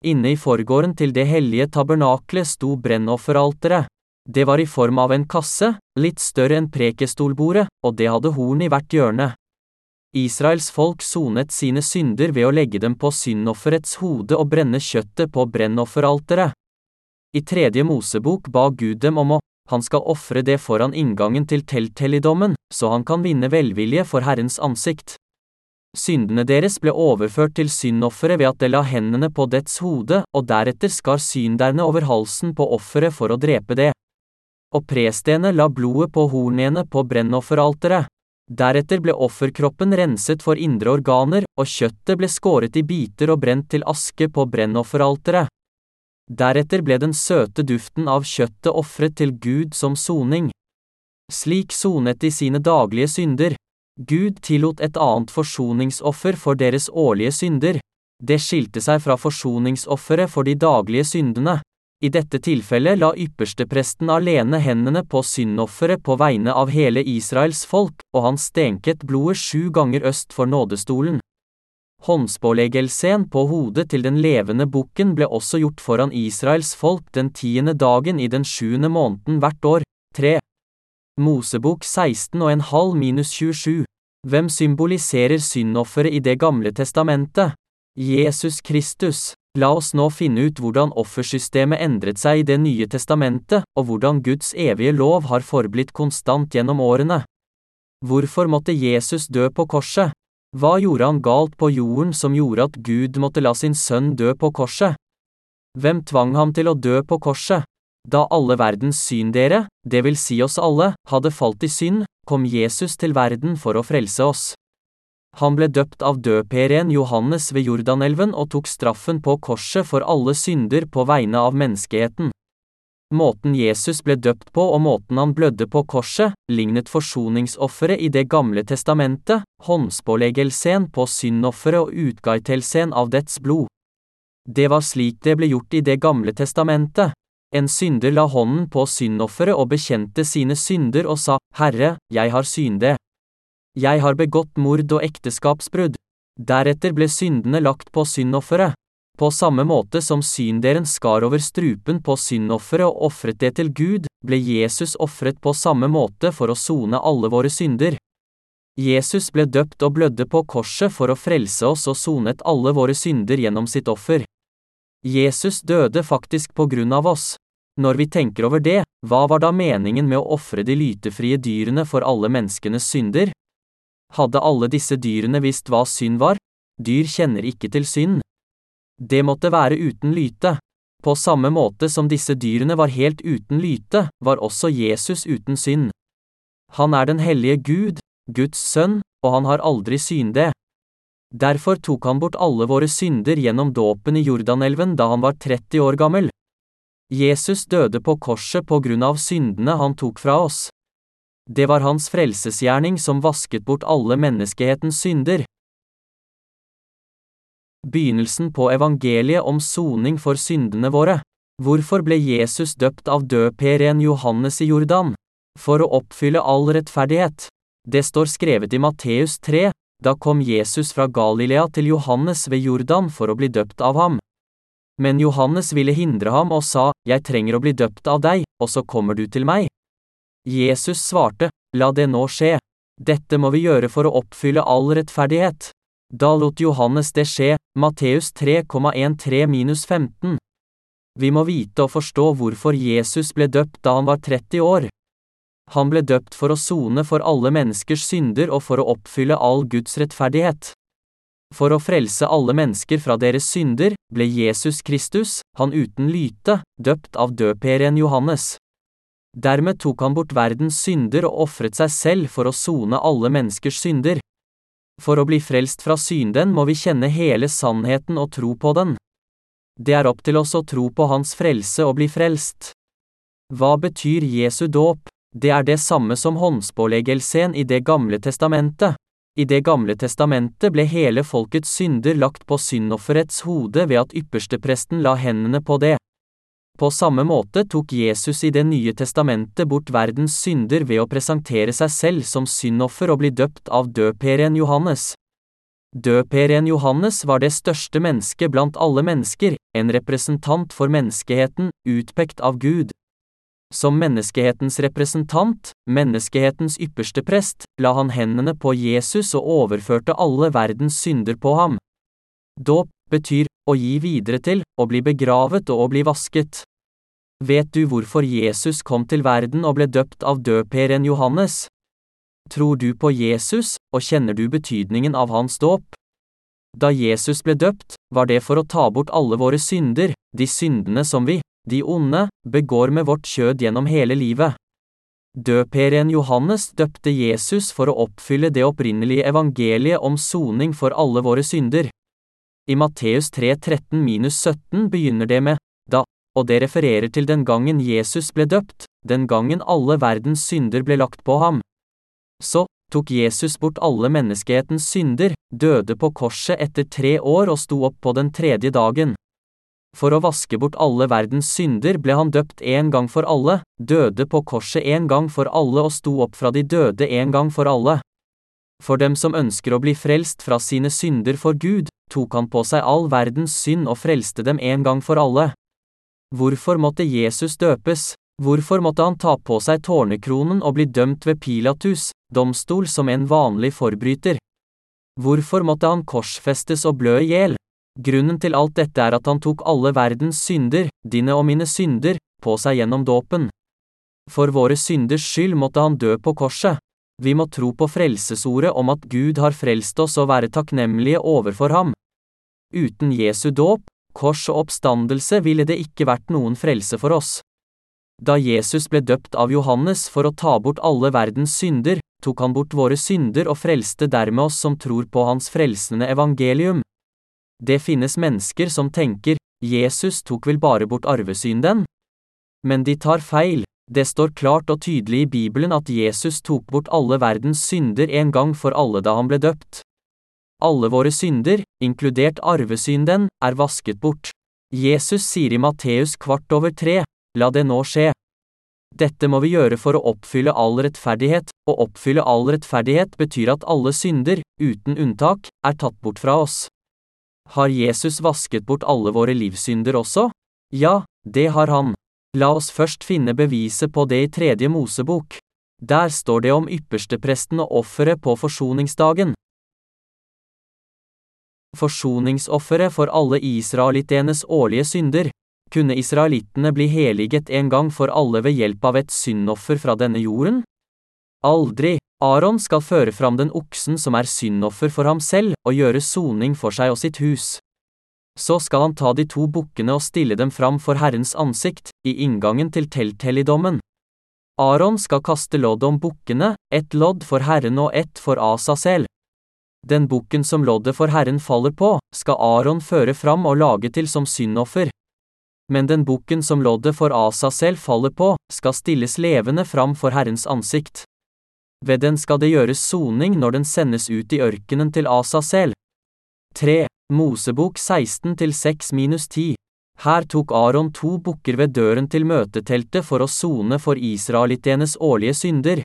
Inne i forgården til det hellige tabernaklet sto brennofferalteret. Det var i form av en kasse, litt større enn prekestolbordet, og det hadde horn i hvert hjørne. Israels folk sonet sine synder ved å legge dem på syndofferets hode og brenne kjøttet på brennofferalteret. I tredje Mosebok ba Gud dem om å han skal ofre det foran inngangen til telthelligdommen, så han kan vinne velvilje for Herrens ansikt. Syndene deres ble overført til syndofferet ved at de la hendene på dets hode, og deretter skar synderne over halsen på offeret for å drepe det. Og prestene la blodet på hornene på brennofferalteret. Deretter ble offerkroppen renset for indre organer, og kjøttet ble skåret i biter og brent til aske på brennofferalteret. Deretter ble den søte duften av kjøttet ofret til Gud som soning. Slik sonet de sine daglige synder. Gud tillot et annet forsoningsoffer for deres årlige synder. Det skilte seg fra forsoningsofferet for de daglige syndene. I dette tilfellet la ypperstepresten alene hendene på syndofferet på vegne av hele Israels folk, og han stenket blodet sju ganger øst for nådestolen. Håndspåleggelsen på hodet til den levende bukken ble også gjort foran Israels folk den tiende dagen i den sjuende måneden hvert år. 3. Mosebok 16 og en halv minus 27. Hvem symboliserer syndofferet i Det gamle testamentet? Jesus Kristus. La oss nå finne ut hvordan offersystemet endret seg i Det nye testamentet, og hvordan Guds evige lov har forblitt konstant gjennom årene. Hvorfor måtte Jesus dø på korset? Hva gjorde han galt på jorden som gjorde at Gud måtte la sin sønn dø på korset? Hvem tvang ham til å dø på korset? Da alle verdens syndere, det vil si oss alle, hadde falt i synd, kom Jesus til verden for å frelse oss. Han ble døpt av døperen Johannes ved Jordanelven og tok straffen på korset for alle synder på vegne av menneskeheten. Måten Jesus ble døpt på og måten han blødde på korset, lignet forsoningsofferet i Det gamle testamentet, håndspåleggelsen på syndofferet og utgaitelsen av dets blod. Det var slik det ble gjort i Det gamle testamentet. En synder la hånden på syndofferet og bekjente sine synder og sa, Herre, jeg har syndet. Jeg har begått mord og ekteskapsbrudd. Deretter ble syndene lagt på syndofferet. På samme måte som synderen skar over strupen på syndofferet og ofret det til Gud, ble Jesus ofret på samme måte for å sone alle våre synder. Jesus ble døpt og blødde på korset for å frelse oss og sonet alle våre synder gjennom sitt offer. Jesus døde faktisk på grunn av oss. Når vi tenker over det, hva var da meningen med å ofre de lytefrie dyrene for alle menneskenes synder? Hadde alle disse dyrene visst hva synd var? Dyr kjenner ikke til synd. Det måtte være uten lyte. På samme måte som disse dyrene var helt uten lyte, var også Jesus uten synd. Han er den hellige Gud, Guds sønn, og han har aldri syndet. Derfor tok han bort alle våre synder gjennom dåpen i Jordanelven da han var 30 år gammel. Jesus døde på korset på grunn av syndene han tok fra oss. Det var hans frelsesgjerning som vasket bort alle menneskehetens synder. Begynnelsen på evangeliet om soning for syndene våre. Hvorfor ble Jesus døpt av døperen Johannes i Jordan? For å oppfylle all rettferdighet. Det står skrevet i Matteus 3, da kom Jesus fra Galilea til Johannes ved Jordan for å bli døpt av ham. Men Johannes ville hindre ham og sa, Jeg trenger å bli døpt av deg, og så kommer du til meg. Jesus svarte, La det nå skje. Dette må vi gjøre for å oppfylle all rettferdighet. Da lot Johannes det skje, Matteus 3,13-15. Vi må vite og forstå hvorfor Jesus ble døpt da han var 30 år. Han ble døpt for å sone for alle menneskers synder og for å oppfylle all Guds rettferdighet. For å frelse alle mennesker fra deres synder, ble Jesus Kristus, han uten lyte, døpt av døperen Johannes. Dermed tok han bort verdens synder og ofret seg selv for å sone alle menneskers synder. For å bli frelst fra synden må vi kjenne hele sannheten og tro på den. Det er opp til oss å tro på Hans frelse og bli frelst. Hva betyr Jesu dåp? Det er det samme som håndspåleggelsen i Det gamle testamentet. I Det gamle testamentet ble hele folkets synder lagt på syndofferets hode ved at ypperstepresten la hendene på det. På samme måte tok Jesus i Det nye testamentet bort verdens synder ved å presentere seg selv som syndoffer og bli døpt av døperen Johannes. Døperen Johannes var det største mennesket blant alle mennesker, en representant for menneskeheten, utpekt av Gud. Som menneskehetens representant, menneskehetens ypperste prest, la han hendene på Jesus og overførte alle verdens synder på ham. Dåp betyr å gi videre til, å bli begravet og å bli vasket. Vet du hvorfor Jesus kom til verden og ble døpt av døperen Johannes? Tror du på Jesus, og kjenner du betydningen av hans dåp? Da Jesus ble døpt, var det for å ta bort alle våre synder, de syndene som vi, de onde, begår med vårt kjød gjennom hele livet. Døperen Johannes døpte Jesus for å oppfylle det opprinnelige evangeliet om soning for alle våre synder. I Matteus 3.13-17 begynner det med da, og det refererer til den gangen Jesus ble døpt, den gangen alle verdens synder ble lagt på ham. Så tok Jesus bort alle menneskehetens synder, døde på korset etter tre år og sto opp på den tredje dagen. For å vaske bort alle verdens synder ble han døpt en gang for alle, døde på korset en gang for alle og sto opp fra de døde en gang for alle. For dem som ønsker å bli frelst fra sine synder for Gud, tok han på seg all verdens synd og frelste dem en gang for alle. Hvorfor måtte Jesus døpes? Hvorfor måtte han ta på seg tårnekronen og bli dømt ved Pilatus, domstol som en vanlig forbryter? Hvorfor måtte han korsfestes og blø i hjel? Grunnen til alt dette er at han tok alle verdens synder, dine og mine synder, på seg gjennom dåpen. For våre synders skyld måtte han dø på korset. Vi må tro på frelsesordet om at Gud har frelst oss og være takknemlige overfor ham. Uten Jesu dåp, kors og oppstandelse ville det ikke vært noen frelse for oss. Da Jesus ble døpt av Johannes for å ta bort alle verdens synder, tok han bort våre synder og frelste dermed oss som tror på hans frelsende evangelium. Det finnes mennesker som tenker, Jesus tok vel bare bort arvesynden? Men de tar feil, det står klart og tydelig i Bibelen at Jesus tok bort alle verdens synder en gang for alle da han ble døpt. Alle våre synder, inkludert arvesynden, er vasket bort. Jesus sier i Matteus kvart over tre, la det nå skje. Dette må vi gjøre for å oppfylle all rettferdighet, og oppfylle all rettferdighet betyr at alle synder, uten unntak, er tatt bort fra oss. Har Jesus vasket bort alle våre livssynder også? Ja, det har han. La oss først finne beviset på det i tredje Mosebok. Der står det om ypperstepresten og offeret på forsoningsdagen. Forsoningsofferet for alle israelittenes årlige synder. Kunne israelittene bli heliget en gang for alle ved hjelp av et syndoffer fra denne jorden? Aldri. Aron skal føre fram den oksen som er syndoffer for ham selv, og gjøre soning for seg og sitt hus. Så skal han ta de to bukkene og stille dem fram for Herrens ansikt, i inngangen til telthelligdommen. Aron skal kaste lodd om bukkene, ett lodd for Herren og ett for Asasel. Den bukken som loddet for Herren faller på, skal Aron føre fram og lage til som syndoffer. Men den bukken som loddet for Asa selv faller på, skal stilles levende fram for Herrens ansikt. Ved den skal det gjøres soning når den sendes ut i ørkenen til Asa selv. 3. Mosebok 16 6-10 Her tok Aron to bukker ved døren til møteteltet for å sone for israelittenes årlige synder.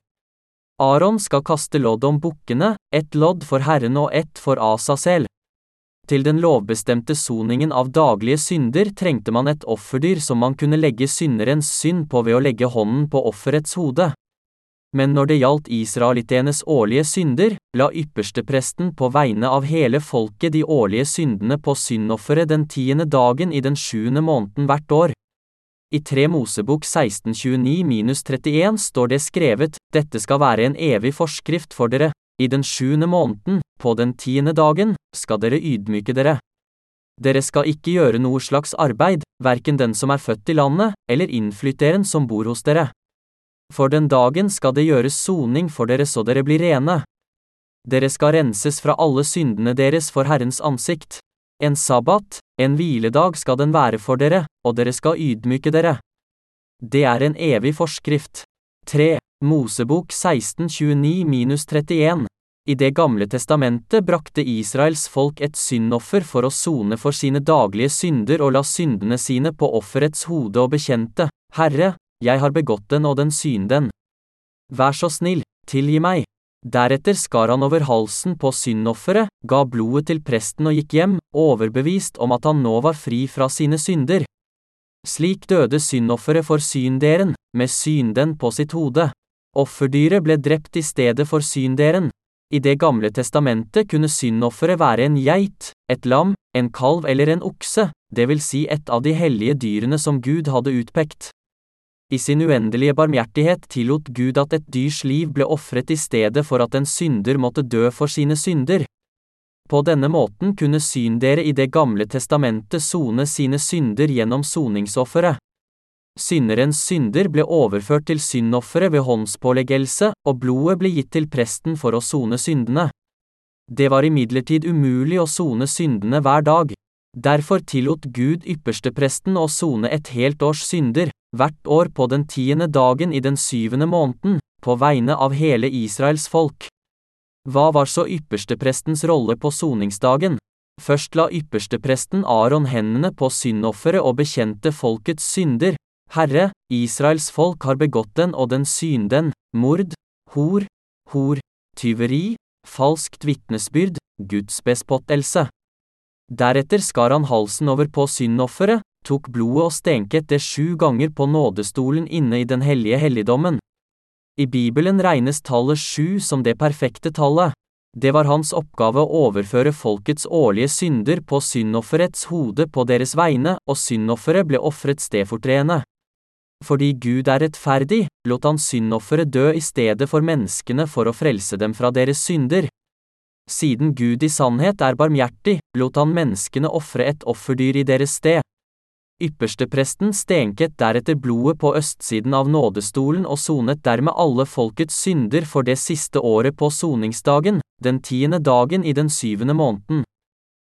Aron skal kaste lodd om bukkene, ett lodd for Herren og ett for Asasel. Til den lovbestemte soningen av daglige synder trengte man et offerdyr som man kunne legge synderens synd på ved å legge hånden på offerets hode. Men når det gjaldt israelittenes årlige synder, la ypperstepresten på vegne av hele folket de årlige syndene på syndofferet den tiende dagen i den sjuende måneden hvert år. I 3 Mosebok 1629-31 står det skrevet, dette skal være en evig forskrift for dere, i den sjuende måneden, på den tiende dagen, skal dere ydmyke dere. Dere skal ikke gjøre noe slags arbeid, verken den som er født i landet, eller innflytteren som bor hos dere. For den dagen skal det gjøres soning for dere så dere blir rene. Dere skal renses fra alle syndene deres for Herrens ansikt. En sabbat, en hviledag skal den være for dere, og dere skal ydmyke dere. Det er en evig forskrift. 3. Mosebok 1629-31 I Det gamle testamentet brakte Israels folk et syndoffer for å sone for sine daglige synder og la syndene sine på offerets hode og bekjente, Herre, jeg har begått den og den synden. Vær så snill, tilgi meg. Deretter skar han over halsen på syndofferet, ga blodet til presten og gikk hjem, overbevist om at han nå var fri fra sine synder. Slik døde syndofferet for synderen, med synden på sitt hode. Offerdyret ble drept i stedet for synderen. I Det gamle testamentet kunne syndofferet være en geit, et lam, en kalv eller en okse, det vil si et av de hellige dyrene som Gud hadde utpekt. I sin uendelige barmhjertighet tillot Gud at et dyrs liv ble ofret i stedet for at en synder måtte dø for sine synder. På denne måten kunne syndere i Det gamle testamentet sone sine synder gjennom soningsofferet. Synderens synder ble overført til syndofferet ved håndspåleggelse, og blodet ble gitt til presten for å sone syndene. Det var imidlertid umulig å sone syndene hver dag. Derfor tillot Gud ypperstepresten å sone et helt års synder, hvert år på den tiende dagen i den syvende måneden, på vegne av hele Israels folk. Hva var så yppersteprestens rolle på soningsdagen? Først la ypperstepresten Aron hendene på syndofferet og bekjente folkets synder, Herre, Israels folk har begått den og den synden, mord, hor, hor, tyveri, falskt vitnesbyrd, gudsbespottelse. Deretter skar han halsen over på syndofferet, tok blodet og stenket det sju ganger på nådestolen inne i den hellige helligdommen. I Bibelen regnes tallet sju som det perfekte tallet. Det var hans oppgave å overføre folkets årlige synder på syndofferets hode på deres vegne, og syndofferet ble ofret stedfortredende. Fordi Gud er rettferdig, lot han syndofferet dø i stedet for menneskene for å frelse dem fra deres synder. Siden Gud i sannhet er barmhjertig, lot han menneskene ofre et offerdyr i deres sted. Ypperstepresten stenket deretter blodet på østsiden av nådestolen og sonet dermed alle folkets synder for det siste året på soningsdagen, den tiende dagen i den syvende måneden.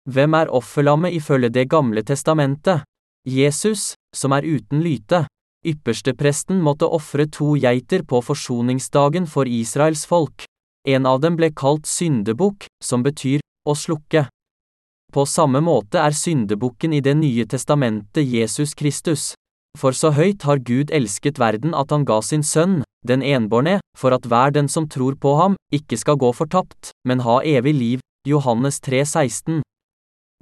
Hvem er offerlammet ifølge Det gamle testamentet? Jesus, som er uten lyte. Ypperstepresten måtte ofre to geiter på forsoningsdagen for Israels folk. En av dem ble kalt syndebukk, som betyr å slukke. På samme måte er syndebukken i Det nye testamentet Jesus Kristus. For så høyt har Gud elsket verden at han ga sin sønn, den enbårne, for at hver den som tror på ham, ikke skal gå fortapt, men ha evig liv. Johannes 3, 16.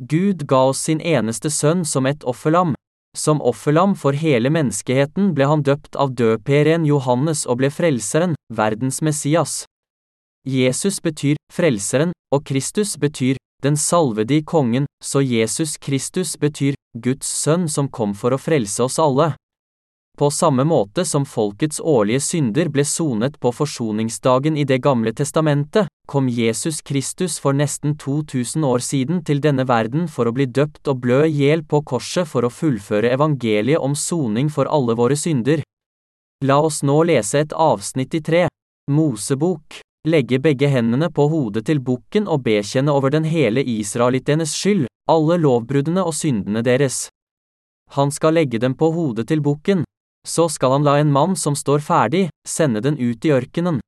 Gud ga oss sin eneste sønn som et offerlam. Som offerlam for hele menneskeheten ble han døpt av døperen Johannes og ble frelseren, verdens Messias. Jesus betyr frelseren, og Kristus betyr den salvede i kongen, så Jesus Kristus betyr Guds sønn som kom for å frelse oss alle. På samme måte som folkets årlige synder ble sonet på forsoningsdagen i Det gamle testamentet, kom Jesus Kristus for nesten 2000 år siden til denne verden for å bli døpt og blø i hjel på korset for å fullføre evangeliet om soning for alle våre synder. La oss nå lese et avsnitt i tre. Mosebok. Legge begge hendene på hodet til bukken og bekjenne over den hele israelittenes skyld, alle lovbruddene og syndene deres. Han skal legge dem på hodet til bukken. Så skal han la en mann som står ferdig, sende den ut i ørkenen.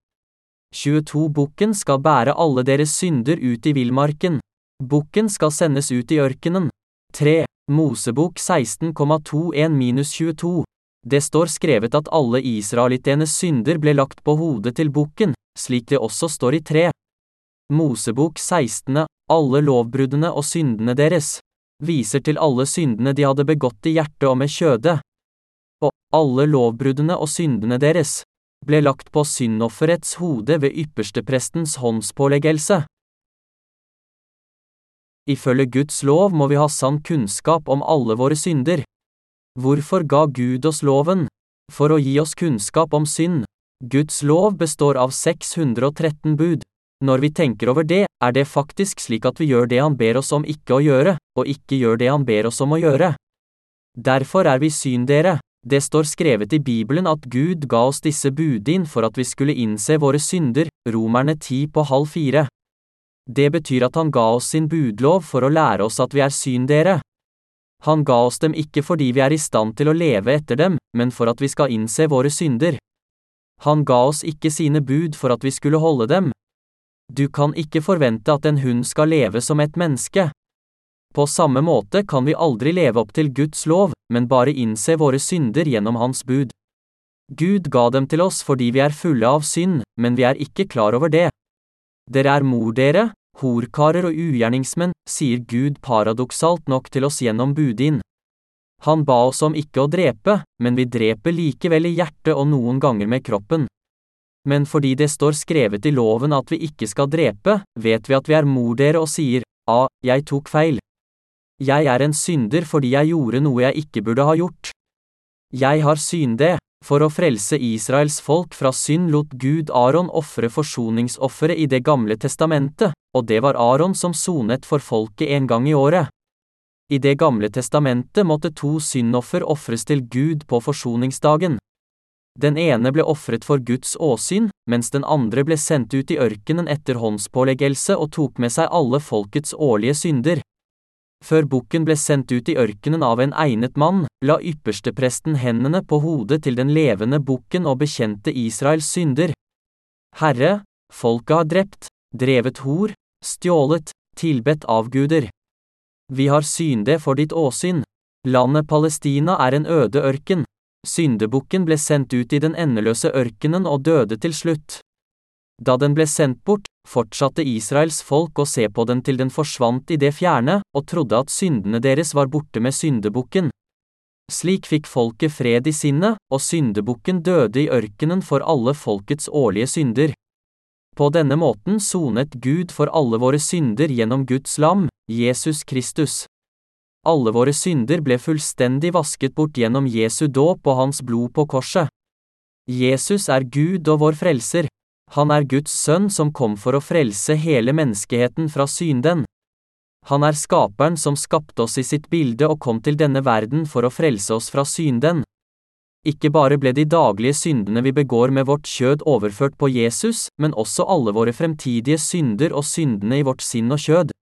22 Bukken skal bære alle deres synder ut i villmarken. Bukken skal sendes ut i ørkenen. 3. Mosebok 16,21-22. Det står skrevet at alle israelittenes synder ble lagt på hodet til bukken, slik det også står i 3. Mosebok 16. Alle lovbruddene og syndene deres. Viser til alle syndene de hadde begått i hjertet og med kjødet og alle lovbruddene og syndene deres, ble lagt på syndofferets hode ved yppersteprestens håndspåleggelse. Ifølge Guds lov må vi ha sann kunnskap om alle våre synder. Hvorfor ga Gud oss loven? For å gi oss kunnskap om synd. Guds lov består av 613 bud. Når vi tenker over det, er det faktisk slik at vi gjør det han ber oss om ikke å gjøre, og ikke gjør det han ber oss om å gjøre. Derfor er vi syndere. Det står skrevet i Bibelen at Gud ga oss disse budin for at vi skulle innse våre synder, Romerne 10 på halv fire. Det betyr at han ga oss sin budlov for å lære oss at vi er syndere. Han ga oss dem ikke fordi vi er i stand til å leve etter dem, men for at vi skal innse våre synder. Han ga oss ikke sine bud for at vi skulle holde dem. Du kan ikke forvente at en hund skal leve som et menneske. På samme måte kan vi aldri leve opp til Guds lov, men bare innse våre synder gjennom Hans bud. Gud ga dem til oss fordi vi er fulle av synd, men vi er ikke klar over det. Dere er mor dere, horkarer og ugjerningsmenn, sier Gud paradoksalt nok til oss gjennom budin. Han ba oss om ikke å drepe, men vi dreper likevel i hjertet og noen ganger med kroppen. Men fordi det står skrevet i loven at vi ikke skal drepe, vet vi at vi er mordere og sier, ah, jeg tok feil. Jeg er en synder fordi jeg gjorde noe jeg ikke burde ha gjort. Jeg har syndet. For å frelse Israels folk fra synd lot Gud Aron ofre forsoningsofferet i Det gamle testamentet, og det var Aron som sonet for folket en gang i året. I Det gamle testamentet måtte to syndoffer ofres til Gud på forsoningsdagen. Den ene ble ofret for Guds åsyn, mens den andre ble sendt ut i ørkenen etter håndspåleggelse og tok med seg alle folkets årlige synder. Før bukken ble sendt ut i ørkenen av en egnet mann, la ypperstepresten hendene på hodet til den levende bukken og bekjente Israels synder. Herre, folket har drept, drevet hor, stjålet, tilbedt avguder. Vi har synde for ditt åsyn. Landet Palestina er en øde ørken. Syndebukken ble sendt ut i den endeløse ørkenen og døde til slutt. Da den ble sendt bort, fortsatte Israels folk å se på den til den forsvant i det fjerne, og trodde at syndene deres var borte med syndebukken. Slik fikk folket fred i sinnet, og syndebukken døde i ørkenen for alle folkets årlige synder. På denne måten sonet Gud for alle våre synder gjennom Guds lam, Jesus Kristus. Alle våre synder ble fullstendig vasket bort gjennom Jesu dåp og hans blod på korset. Jesus er Gud og vår frelser. Han er Guds sønn som kom for å frelse hele menneskeheten fra synden. Han er skaperen som skapte oss i sitt bilde og kom til denne verden for å frelse oss fra synden. Ikke bare ble de daglige syndene vi begår med vårt kjød overført på Jesus, men også alle våre fremtidige synder og syndene i vårt sinn og kjød.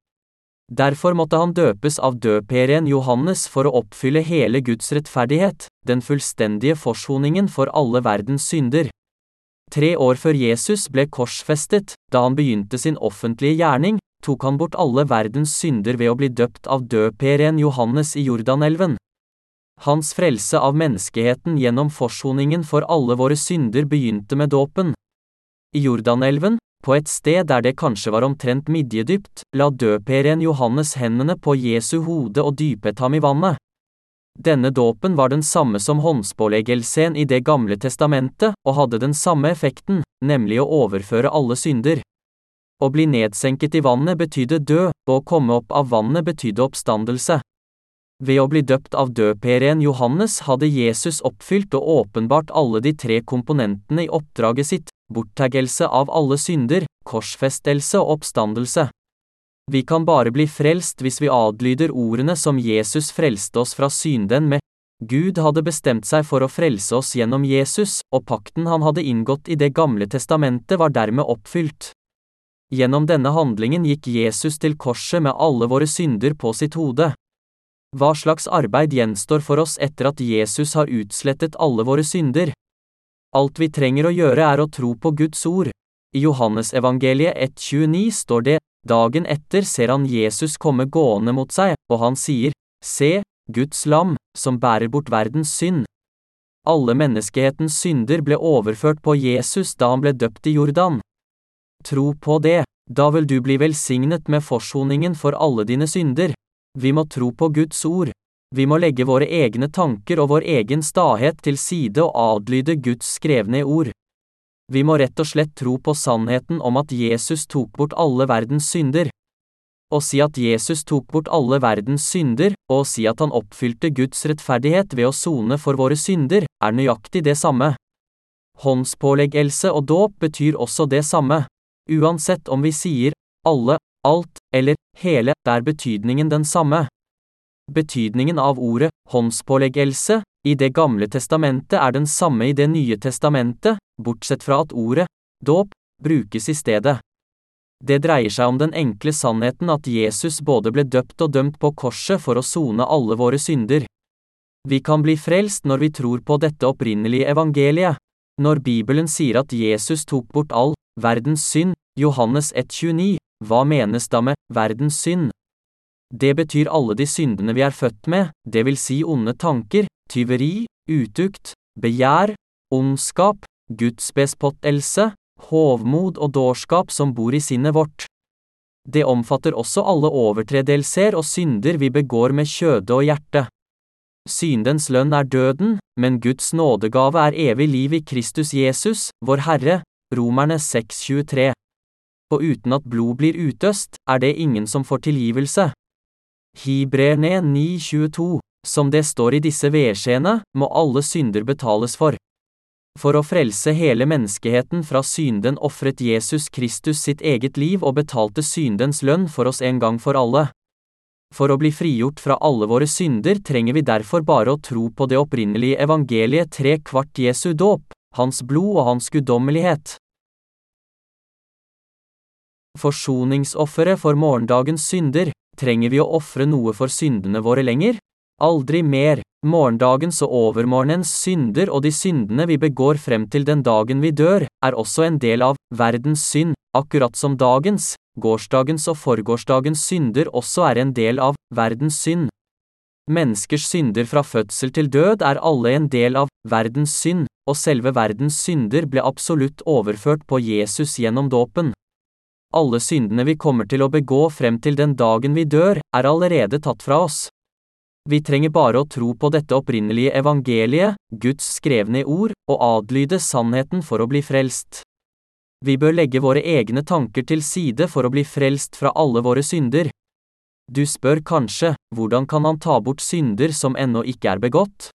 Derfor måtte han døpes av døperen Johannes for å oppfylle hele Guds rettferdighet, den fullstendige forsoningen for alle verdens synder. Tre år før Jesus ble korsfestet, da han begynte sin offentlige gjerning, tok han bort alle verdens synder ved å bli døpt av døperen Johannes i Jordanelven. Hans frelse av menneskeheten gjennom forsoningen for alle våre synder begynte med dåpen. I Jordanelven, på et sted der det kanskje var omtrent midjedypt, la døperen Johannes hendene på Jesu hode og dypet ham i vannet. Denne dåpen var den samme som håndspåleggelsen i Det gamle testamentet, og hadde den samme effekten, nemlig å overføre alle synder. Å bli nedsenket i vannet betydde død, og å komme opp av vannet betydde oppstandelse. Ved å bli døpt av døperen Johannes hadde Jesus oppfylt og åpenbart alle de tre komponentene i oppdraget sitt, borttagelse av alle synder, korsfestelse og oppstandelse. Vi kan bare bli frelst hvis vi adlyder ordene som Jesus frelste oss fra synden med. Gud hadde bestemt seg for å frelse oss gjennom Jesus, og pakten han hadde inngått i Det gamle testamentet var dermed oppfylt. Gjennom denne handlingen gikk Jesus til korset med alle våre synder på sitt hode. Hva slags arbeid gjenstår for oss etter at Jesus har utslettet alle våre synder? Alt vi trenger å gjøre er å tro på Guds ord. I Johannesevangeliet 1,29 står det, dagen etter ser han Jesus komme gående mot seg, og han sier, Se, Guds lam, som bærer bort verdens synd. Alle menneskehetens synder ble overført på Jesus da han ble døpt i Jordan. Tro på det, da vil du bli velsignet med forsoningen for alle dine synder. Vi må tro på Guds ord. Vi må legge våre egne tanker og vår egen stahet til side og adlyde Guds skrevne ord. Vi må rett og slett tro på sannheten om at Jesus tok bort alle verdens synder. Å si at Jesus tok bort alle verdens synder, og å si at han oppfylte Guds rettferdighet ved å sone for våre synder, er nøyaktig det samme. Håndspåleggelse og dåp betyr også det samme. Uansett om vi sier alle, alt eller hele, er betydningen den samme. Betydningen av ordet håndspåleggelse i Det gamle testamentet er den samme i Det nye testamentet, bortsett fra at ordet dåp brukes i stedet. Det dreier seg om den enkle sannheten at Jesus både ble døpt og dømt på korset for å sone alle våre synder. Vi kan bli frelst når vi tror på dette opprinnelige evangeliet. Når Bibelen sier at Jesus tok bort all verdens synd, Johannes 1,29, hva menes da med verdens synd? Det betyr alle de syndene vi er født med, det vil si onde tanker, tyveri, utukt, begjær, ondskap, gudsbespottelse, hovmod og dårskap som bor i sinnet vårt. Det omfatter også alle overtredelser og synder vi begår med kjøde og hjerte. Syndens lønn er døden, men Guds nådegave er evig liv i Kristus Jesus, vår Herre, Romerne 6,23. Og uten at blod blir utøst, er det ingen som får tilgivelse. Hibrerne 9,22. Som det står i disse vedskjeene, må alle synder betales for. For å frelse hele menneskeheten fra synden ofret Jesus Kristus sitt eget liv og betalte syndens lønn for oss en gang for alle. For å bli frigjort fra alle våre synder trenger vi derfor bare å tro på det opprinnelige evangeliet tre kvart Jesu dåp, hans blod og hans guddommelighet. Forsoningsofferet for morgendagens synder, trenger vi å ofre noe for syndene våre lenger? Aldri mer. Morgendagens og overmorgenens synder og de syndene vi begår frem til den dagen vi dør, er også en del av verdens synd, akkurat som dagens, gårsdagens og forgårsdagens synder også er en del av verdens synd. Menneskers synder fra fødsel til død er alle en del av verdens synd, og selve verdens synder ble absolutt overført på Jesus gjennom dåpen. Alle syndene vi kommer til å begå frem til den dagen vi dør, er allerede tatt fra oss. Vi trenger bare å tro på dette opprinnelige evangeliet, Guds skrevne ord, og adlyde sannheten for å bli frelst. Vi bør legge våre egne tanker til side for å bli frelst fra alle våre synder. Du spør kanskje, hvordan kan han ta bort synder som ennå ikke er begått?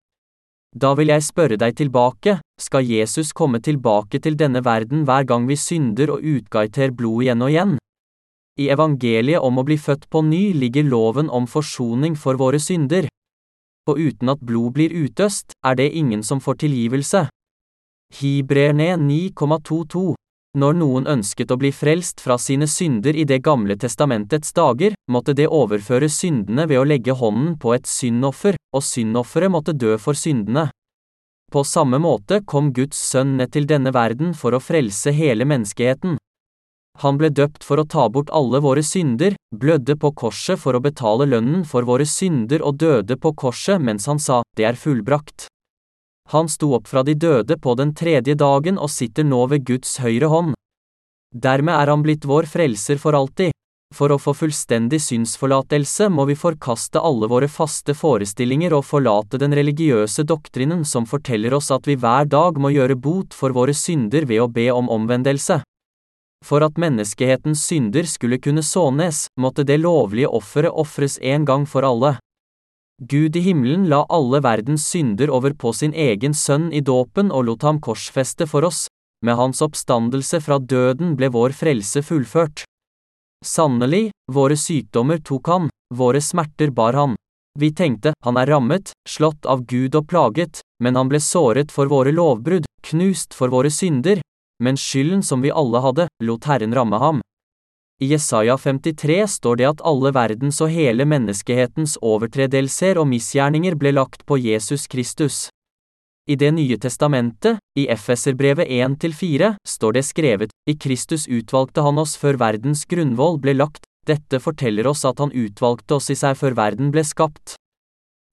Da vil jeg spørre deg tilbake, skal Jesus komme tilbake til denne verden hver gang vi synder og utgaiter blod igjen og igjen? I evangeliet om å bli født på ny ligger loven om forsoning for våre synder. Og uten at blod blir utøst, er det ingen som får tilgivelse. Hibrerne 9,22 Når noen ønsket å bli frelst fra sine synder i Det gamle testamentets dager, måtte det overføre syndene ved å legge hånden på et syndoffer, og syndofferet måtte dø for syndene. På samme måte kom Guds sønn ned til denne verden for å frelse hele menneskeheten. Han ble døpt for å ta bort alle våre synder, blødde på korset for å betale lønnen for våre synder og døde på korset mens han sa, det er fullbrakt. Han sto opp fra de døde på den tredje dagen og sitter nå ved Guds høyre hånd. Dermed er han blitt vår frelser for alltid. For å få fullstendig synsforlatelse må vi forkaste alle våre faste forestillinger og forlate den religiøse doktrinen som forteller oss at vi hver dag må gjøre bot for våre synder ved å be om omvendelse. For at menneskehetens synder skulle kunne sånes, måtte det lovlige offeret ofres en gang for alle. Gud i himmelen la alle verdens synder over på sin egen sønn i dåpen og lot ham korsfeste for oss, med hans oppstandelse fra døden ble vår frelse fullført. Sannelig, våre sykdommer tok han, våre smerter bar han. Vi tenkte, han er rammet, slått av Gud og plaget, men han ble såret for våre lovbrudd, knust for våre synder, men skylden som vi alle hadde, lot Herren ramme ham. I Jesaja 53 står det at alle verdens og hele menneskehetens overtredelser og misgjerninger ble lagt på Jesus Kristus. I Det nye testamentet, i Efeserbrevet 1-4, står det skrevet, i Kristus utvalgte han oss før verdens grunnvoll ble lagt, dette forteller oss at han utvalgte oss i seg før verden ble skapt.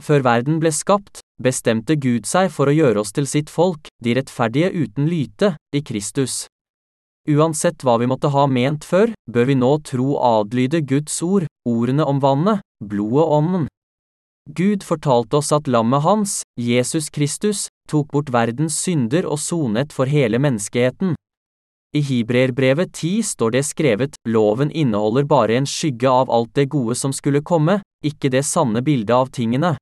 Før verden ble skapt, bestemte Gud seg for å gjøre oss til sitt folk, de rettferdige uten lyte, i Kristus. Uansett hva vi måtte ha ment før, bør vi nå tro adlyde Guds ord, ordene om vannet, blodet og ånden. Gud fortalte oss at lammet hans, Jesus Kristus, tok bort verdens synder og sonet for hele menneskeheten. I Hibreerbrevet 10 står det skrevet, loven inneholder bare en skygge av alt det gode som skulle komme, ikke det sanne bildet av tingene.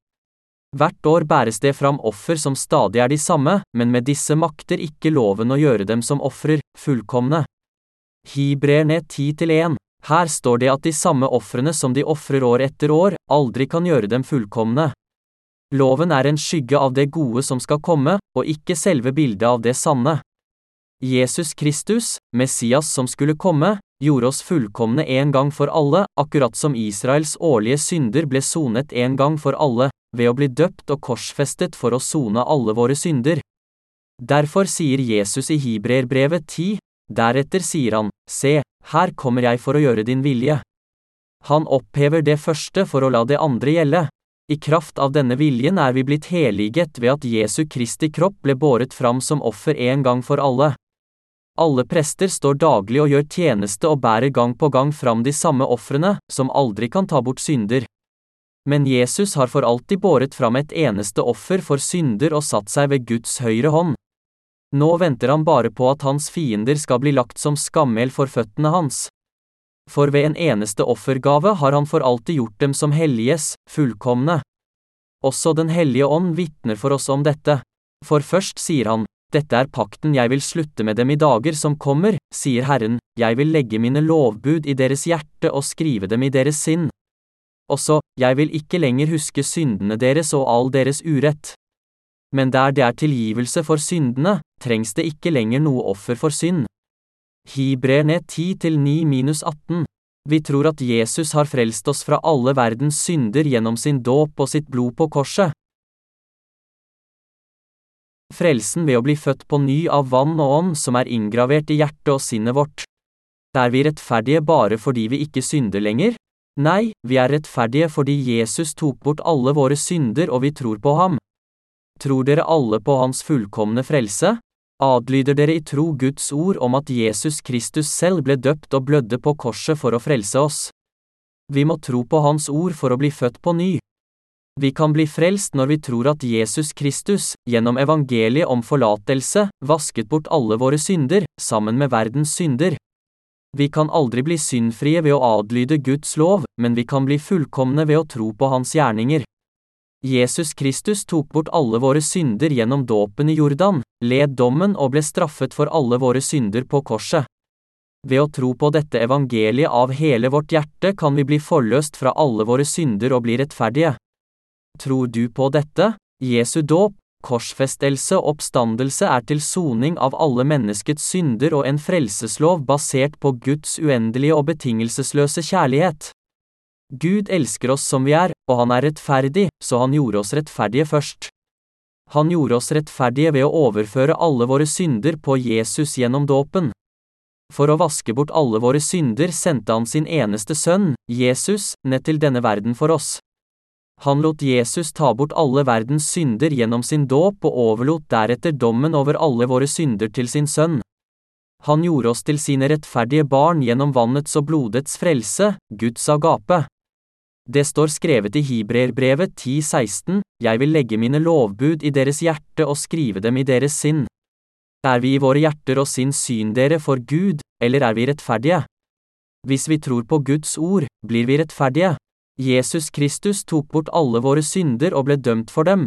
Hvert år bæres det fram offer som stadig er de samme, men med disse makter ikke loven å gjøre dem som ofrer, fullkomne. Hibrerne 10-1 Her står det at de samme ofrene som de ofrer år etter år, aldri kan gjøre dem fullkomne. Loven er en skygge av det gode som skal komme, og ikke selve bildet av det sanne. Jesus Kristus, Messias som skulle komme, gjorde oss fullkomne en gang for alle, akkurat som Israels årlige synder ble sonet en gang for alle, ved å bli døpt og korsfestet for å sone alle våre synder. Derfor sier Jesus i Hibreerbrevet 10, deretter sier han, Se, her kommer jeg for å gjøre din vilje. Han opphever det første for å la det andre gjelde. I kraft av denne viljen er vi blitt heliget ved at Jesu Kristi kropp ble båret fram som offer en gang for alle. Alle prester står daglig og gjør tjeneste og bærer gang på gang fram de samme ofrene, som aldri kan ta bort synder. Men Jesus har for alltid båret fram et eneste offer for synder og satt seg ved Guds høyre hånd. Nå venter han bare på at hans fiender skal bli lagt som skammel for føttene hans. For ved en eneste offergave har han for alltid gjort dem som helliges, fullkomne. Også Den hellige ånd vitner for oss om dette. For først sier han, Dette er pakten jeg vil slutte med dem i dager som kommer, sier Herren, jeg vil legge mine lovbud i deres hjerte og skrive dem i deres sinn. Også, jeg vil ikke lenger huske syndene deres og all deres urett. Men der det er tilgivelse for syndene, trengs det ikke lenger noe offer for synd. Hibrerne 10-9-18 Vi tror at Jesus har frelst oss fra alle verdens synder gjennom sin dåp og sitt blod på korset. Frelsen ved å bli født på ny av vann og ånd som er inngravert i hjertet og sinnet vårt. Er vi rettferdige bare fordi vi ikke synder lenger? Nei, vi er rettferdige fordi Jesus tok bort alle våre synder og vi tror på ham. Tror dere alle på hans fullkomne frelse? Adlyder dere i tro Guds ord om at Jesus Kristus selv ble døpt og blødde på korset for å frelse oss? Vi må tro på Hans ord for å bli født på ny. Vi kan bli frelst når vi tror at Jesus Kristus, gjennom evangeliet om forlatelse, vasket bort alle våre synder, sammen med verdens synder. Vi kan aldri bli syndfrie ved å adlyde Guds lov, men vi kan bli fullkomne ved å tro på Hans gjerninger. Jesus Kristus tok bort alle våre synder gjennom dåpen i Jordan, led dommen og ble straffet for alle våre synder på korset. Ved å tro på dette evangeliet av hele vårt hjerte kan vi bli forløst fra alle våre synder og bli rettferdige. Tror du på dette? Jesu dåp, korsfestelse og oppstandelse er til soning av alle menneskets synder og en frelseslov basert på Guds uendelige og betingelsesløse kjærlighet. Gud elsker oss som vi er, og han er rettferdig, så han gjorde oss rettferdige først. Han gjorde oss rettferdige ved å overføre alle våre synder på Jesus gjennom dåpen. For å vaske bort alle våre synder sendte han sin eneste sønn, Jesus, ned til denne verden for oss. Han lot Jesus ta bort alle verdens synder gjennom sin dåp og overlot deretter dommen over alle våre synder til sin sønn. Han gjorde oss til sine rettferdige barn gjennom vannets og blodets frelse, Guds agape. Det står skrevet i Hibreerbrevet 10,16, Jeg vil legge mine lovbud i deres hjerte og skrive dem i deres sinn. Er vi i våre hjerter og sinn syndere for Gud, eller er vi rettferdige? Hvis vi tror på Guds ord, blir vi rettferdige. Jesus Kristus tok bort alle våre synder og ble dømt for dem.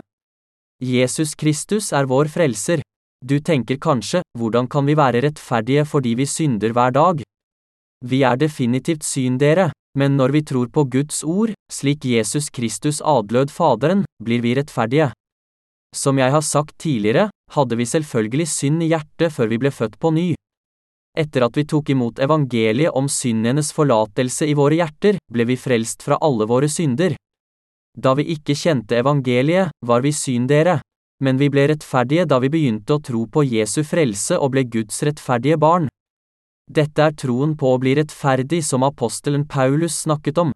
Jesus Kristus er vår frelser. Du tenker kanskje, hvordan kan vi være rettferdige fordi vi synder hver dag? Vi er definitivt syndere, men når vi tror på Guds ord, slik Jesus Kristus adlød Faderen, blir vi rettferdige. Som jeg har sagt tidligere, hadde vi selvfølgelig synd i hjertet før vi ble født på ny. Etter at vi tok imot evangeliet om syndenes forlatelse i våre hjerter, ble vi frelst fra alle våre synder. Da vi ikke kjente evangeliet, var vi syndere, men vi ble rettferdige da vi begynte å tro på Jesu frelse og ble Guds rettferdige barn. Dette er troen på å bli rettferdig som apostelen Paulus snakket om.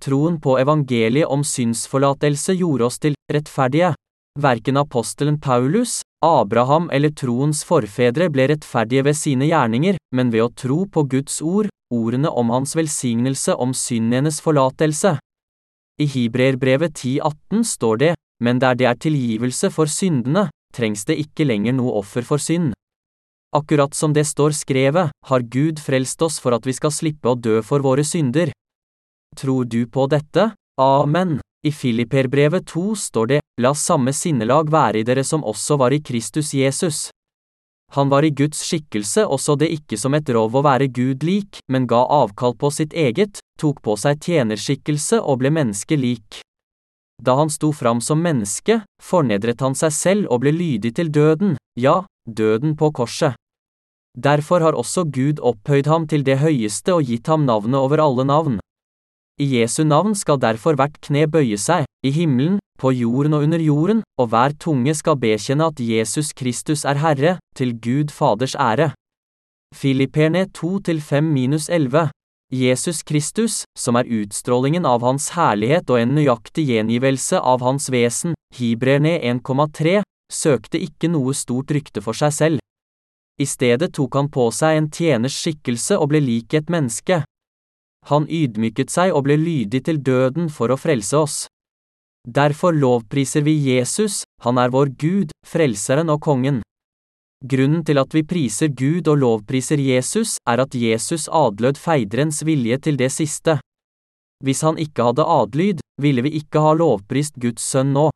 Troen på evangeliet om synsforlatelse gjorde oss til rettferdige. Verken apostelen Paulus, Abraham eller troens forfedre ble rettferdige ved sine gjerninger, men ved å tro på Guds ord, ordene om hans velsignelse om syndenes forlatelse. I Hibreerbrevet 10,18 står det, men der det er tilgivelse for syndene, trengs det ikke lenger noe offer for synd. Akkurat som det står skrevet, har Gud frelst oss for at vi skal slippe å dø for våre synder. Tror du på dette? Amen. I Filipperbrevet 2 står det, la samme sinnelag være i dere som også var i Kristus Jesus. Han var i Guds skikkelse og så det ikke som et rov å være Gud lik, men ga avkall på sitt eget, tok på seg tjenerskikkelse og ble menneske lik. Da han sto fram som menneske, fornedret han seg selv og ble lydig til døden, ja, døden på korset. Derfor har også Gud opphøyd ham til det høyeste og gitt ham navnet over alle navn. I Jesu navn skal derfor hvert kne bøye seg, i himmelen, på jorden og under jorden, og hver tunge skal bekjenne at Jesus Kristus er Herre, til Gud Faders ære. Filipperne 2-5-11 Jesus Kristus, som er utstrålingen av Hans herlighet og en nøyaktig gjengivelse av Hans vesen, Hibrerne 1,3, søkte ikke noe stort rykte for seg selv. I stedet tok han på seg en tjeners skikkelse og ble lik et menneske. Han ydmyket seg og ble lydig til døden for å frelse oss. Derfor lovpriser vi Jesus, han er vår Gud, frelseren og kongen. Grunnen til at vi priser Gud og lovpriser Jesus, er at Jesus adlød feidrens vilje til det siste. Hvis han ikke hadde adlyd, ville vi ikke ha lovprist Guds sønn nå.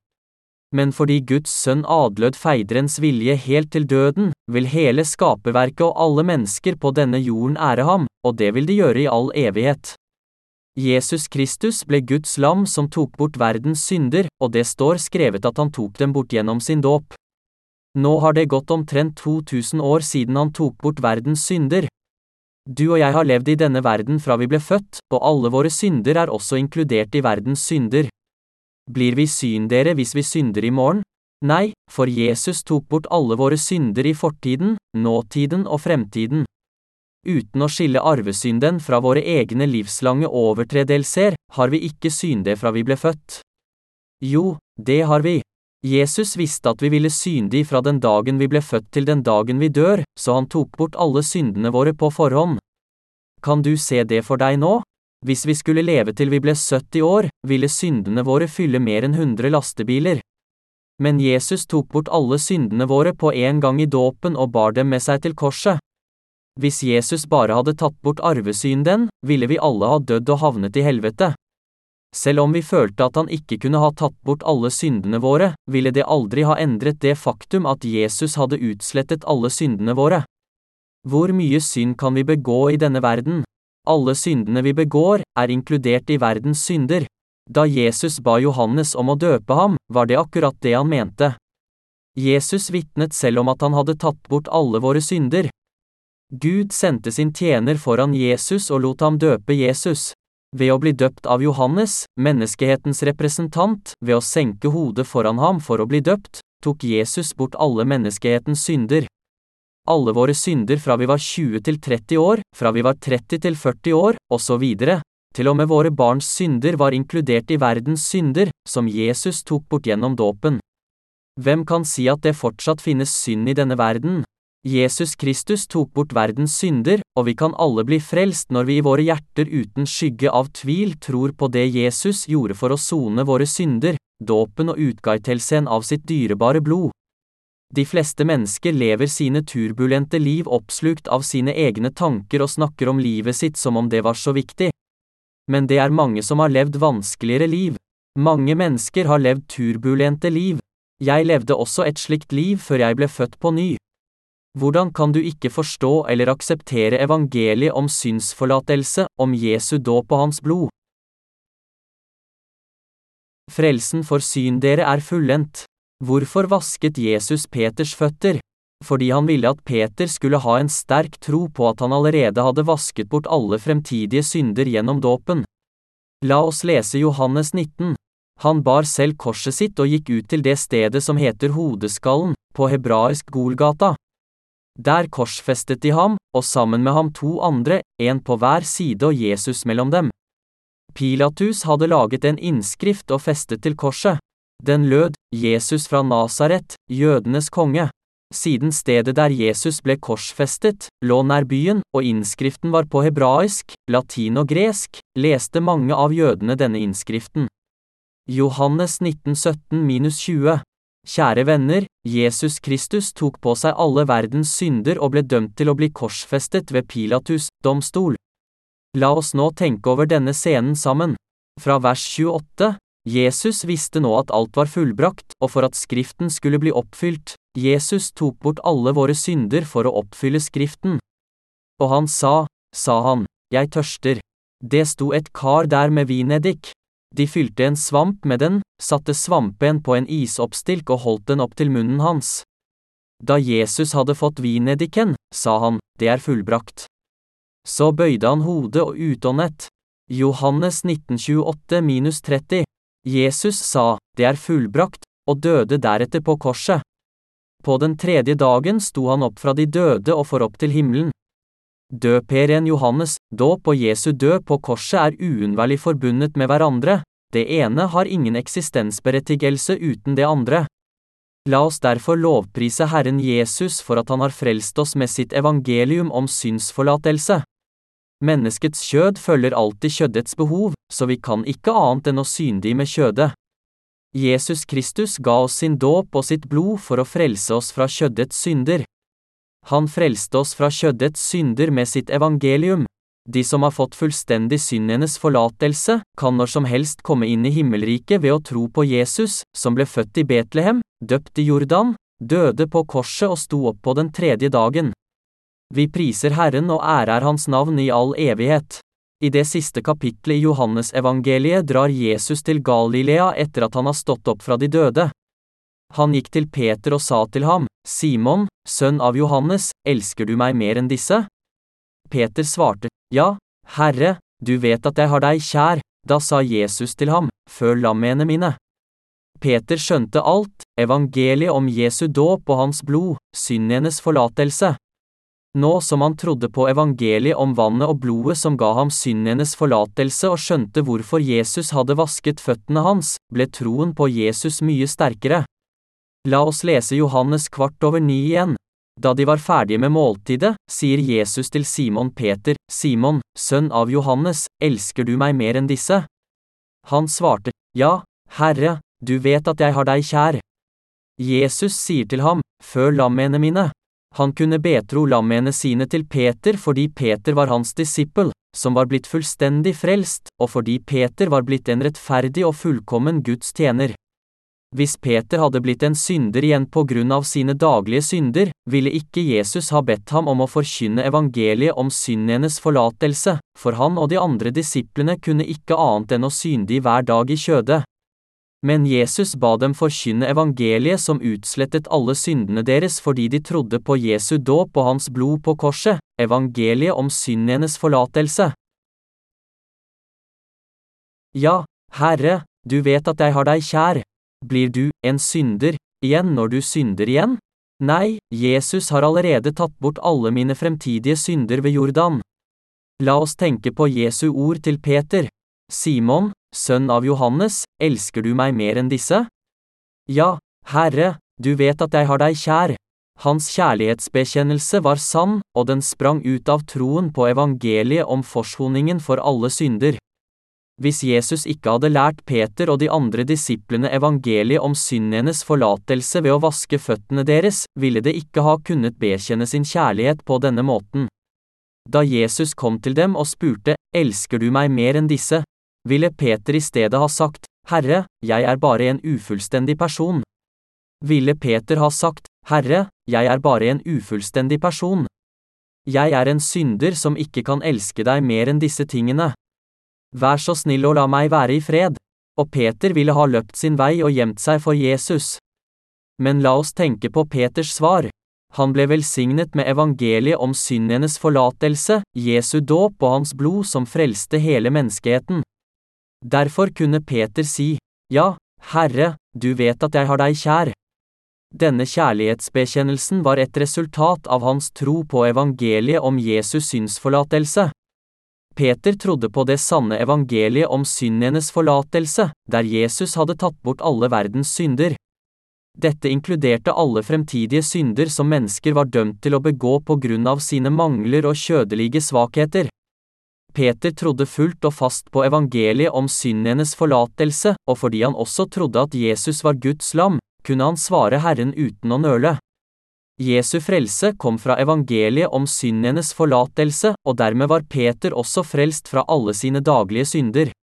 Men fordi Guds sønn adlød feidrens vilje helt til døden, vil hele skaperverket og alle mennesker på denne jorden ære ham, og det vil de gjøre i all evighet. Jesus Kristus ble Guds lam som tok bort verdens synder, og det står skrevet at han tok dem bort gjennom sin dåp. Nå har det gått omtrent 2000 år siden han tok bort verdens synder. Du og jeg har levd i denne verden fra vi ble født, og alle våre synder er også inkludert i verdens synder. Blir vi syndere hvis vi synder i morgen? Nei, for Jesus tok bort alle våre synder i fortiden, nåtiden og fremtiden uten å skille arvesynden fra våre egne livslange overtredelser, har vi ikke synde fra vi ble født. Jo, det har vi. Jesus visste at vi ville syndig fra den dagen vi ble født til den dagen vi dør, så han tok bort alle syndene våre på forhånd. Kan du se det for deg nå? Hvis vi skulle leve til vi ble 70 år, ville syndene våre fylle mer enn 100 lastebiler. Men Jesus tok bort alle syndene våre på en gang i dåpen og bar dem med seg til korset. Hvis Jesus bare hadde tatt bort arvesynden, ville vi alle ha dødd og havnet i helvete. Selv om vi følte at han ikke kunne ha tatt bort alle syndene våre, ville det aldri ha endret det faktum at Jesus hadde utslettet alle syndene våre. Hvor mye synd kan vi begå i denne verden? Alle syndene vi begår, er inkludert i verdens synder. Da Jesus ba Johannes om å døpe ham, var det akkurat det han mente. Jesus vitnet selv om at han hadde tatt bort alle våre synder, Gud sendte sin tjener foran Jesus og lot ham døpe Jesus. Ved å bli døpt av Johannes, menneskehetens representant, ved å senke hodet foran ham for å bli døpt, tok Jesus bort alle menneskehetens synder. Alle våre synder fra vi var 20 til 30 år, fra vi var 30 til 40 år, osv. Til og med våre barns synder var inkludert i verdens synder, som Jesus tok bort gjennom dåpen. Hvem kan si at det fortsatt finnes synd i denne verden? Jesus Kristus tok bort verdens synder, og vi kan alle bli frelst når vi i våre hjerter uten skygge av tvil tror på det Jesus gjorde for å sone våre synder, dåpen og utgaitelsen av sitt dyrebare blod. De fleste mennesker lever sine turbulente liv oppslukt av sine egne tanker og snakker om livet sitt som om det var så viktig. Men det er mange som har levd vanskeligere liv. Mange mennesker har levd turbulente liv. Jeg levde også et slikt liv før jeg ble født på ny. Hvordan kan du ikke forstå eller akseptere evangeliet om synsforlatelse, om Jesu dåp og hans blod? Frelsen for syn dere er fullendt. Hvorfor vasket Jesus Peters føtter? Fordi han ville at Peter skulle ha en sterk tro på at han allerede hadde vasket bort alle fremtidige synder gjennom dåpen. La oss lese Johannes 19. Han bar selv korset sitt og gikk ut til det stedet som heter Hodeskallen, på hebraisk Golgata. Der korsfestet de ham, og sammen med ham to andre, en på hver side og Jesus mellom dem. Pilatus hadde laget en innskrift og festet til korset. Den lød, Jesus fra Nasaret, jødenes konge. Siden stedet der Jesus ble korsfestet, lå nær byen, og innskriften var på hebraisk, latin og gresk, leste mange av jødene denne innskriften. Johannes 1917-20 Kjære venner, Jesus Kristus tok på seg alle verdens synder og ble dømt til å bli korsfestet ved Pilatus' domstol. La oss nå tenke over denne scenen sammen. Fra vers 28, Jesus visste nå at alt var fullbrakt, og for at Skriften skulle bli oppfylt, Jesus tok bort alle våre synder for å oppfylle Skriften. Og han sa, sa han, jeg tørster. Det sto et kar der med vineddik. De fylte en svamp med den, satte svampen på en isoppstilk og holdt den opp til munnen hans. Da Jesus hadde fått vineddiken, sa han, det er fullbrakt. Så bøyde han hodet og utåndet. Johannes 1928-30. Jesus sa, det er fullbrakt, og døde deretter på korset. På den tredje dagen sto han opp fra de døde og for opp til himmelen. Døperen Johannes, dåp og Jesu død på korset er uunnværlig forbundet med hverandre, det ene har ingen eksistensberettigelse uten det andre. La oss derfor lovprise Herren Jesus for at han har frelst oss med sitt evangelium om synsforlatelse. Menneskets kjød følger alltid kjøddets behov, så vi kan ikke annet enn å syndige med kjødet. Jesus Kristus ga oss sin dåp og sitt blod for å frelse oss fra kjøddets synder. Han frelste oss fra kjøddets synder med sitt evangelium. De som har fått fullstendig syndenes forlatelse, kan når som helst komme inn i himmelriket ved å tro på Jesus, som ble født i Betlehem, døpt i Jordan, døde på korset og sto opp på den tredje dagen. Vi priser Herren og ærer Hans navn i all evighet. I det siste kapitlet i Johannesevangeliet drar Jesus til Galilea etter at han har stått opp fra de døde. Han gikk til Peter og sa til ham, Simon, sønn av Johannes, elsker du meg mer enn disse? Peter svarte, Ja, Herre, du vet at jeg har deg kjær, da sa Jesus til ham, Føl lammene mine. Peter skjønte alt, evangeliet om Jesu dåp og hans blod, syndenes forlatelse. Nå som han trodde på evangeliet om vannet og blodet som ga ham syndenes forlatelse og skjønte hvorfor Jesus hadde vasket føttene hans, ble troen på Jesus mye sterkere. La oss lese Johannes kvart over ni igjen. Da de var ferdige med måltidet, sier Jesus til Simon Peter, Simon, sønn av Johannes, elsker du meg mer enn disse? Han svarte, Ja, Herre, du vet at jeg har deg kjær. Jesus sier til ham, Føl lammene mine. Han kunne betro lammene sine til Peter fordi Peter var hans disippel, som var blitt fullstendig frelst, og fordi Peter var blitt en rettferdig og fullkommen Guds tjener. Hvis Peter hadde blitt en synder igjen på grunn av sine daglige synder, ville ikke Jesus ha bedt ham om å forkynne evangeliet om syndenes forlatelse, for han og de andre disiplene kunne ikke annet enn å synde i hver dag i kjødet. Men Jesus ba dem forkynne evangeliet som utslettet alle syndene deres fordi de trodde på Jesu dåp og hans blod på korset, evangeliet om syndenes forlatelse. Ja, Herre, du vet at jeg har deg kjær. Blir du en synder igjen når du synder igjen? Nei, Jesus har allerede tatt bort alle mine fremtidige synder ved Jordan. La oss tenke på Jesu ord til Peter. Simon, sønn av Johannes, elsker du meg mer enn disse? Ja, Herre, du vet at jeg har deg kjær. Hans kjærlighetsbekjennelse var sann, og den sprang ut av troen på evangeliet om forsoningen for alle synder. Hvis Jesus ikke hadde lært Peter og de andre disiplene evangeliet om syndenes forlatelse ved å vaske føttene deres, ville det ikke ha kunnet bekjenne sin kjærlighet på denne måten. Da Jesus kom til dem og spurte, Elsker du meg mer enn disse? Ville Peter i stedet ha sagt, Herre, jeg er bare en ufullstendig person. Ville Peter ha sagt, Herre, jeg er bare en ufullstendig person. Jeg er en synder som ikke kan elske deg mer enn disse tingene. Vær så snill å la meg være i fred. Og Peter ville ha løpt sin vei og gjemt seg for Jesus. Men la oss tenke på Peters svar. Han ble velsignet med evangeliet om syndenes forlatelse, Jesu dåp og hans blod som frelste hele menneskeheten. Derfor kunne Peter si, Ja, Herre, du vet at jeg har deg kjær. Denne kjærlighetsbekjennelsen var et resultat av hans tro på evangeliet om Jesus synsforlatelse. Peter trodde på det sanne evangeliet om syndenes forlatelse, der Jesus hadde tatt bort alle verdens synder. Dette inkluderte alle fremtidige synder som mennesker var dømt til å begå på grunn av sine mangler og kjødelige svakheter. Peter trodde fullt og fast på evangeliet om syndenes forlatelse, og fordi han også trodde at Jesus var Guds lam, kunne han svare Herren uten å nøle. Jesu frelse kom fra evangeliet om syndenes forlatelse, og dermed var Peter også frelst fra alle sine daglige synder.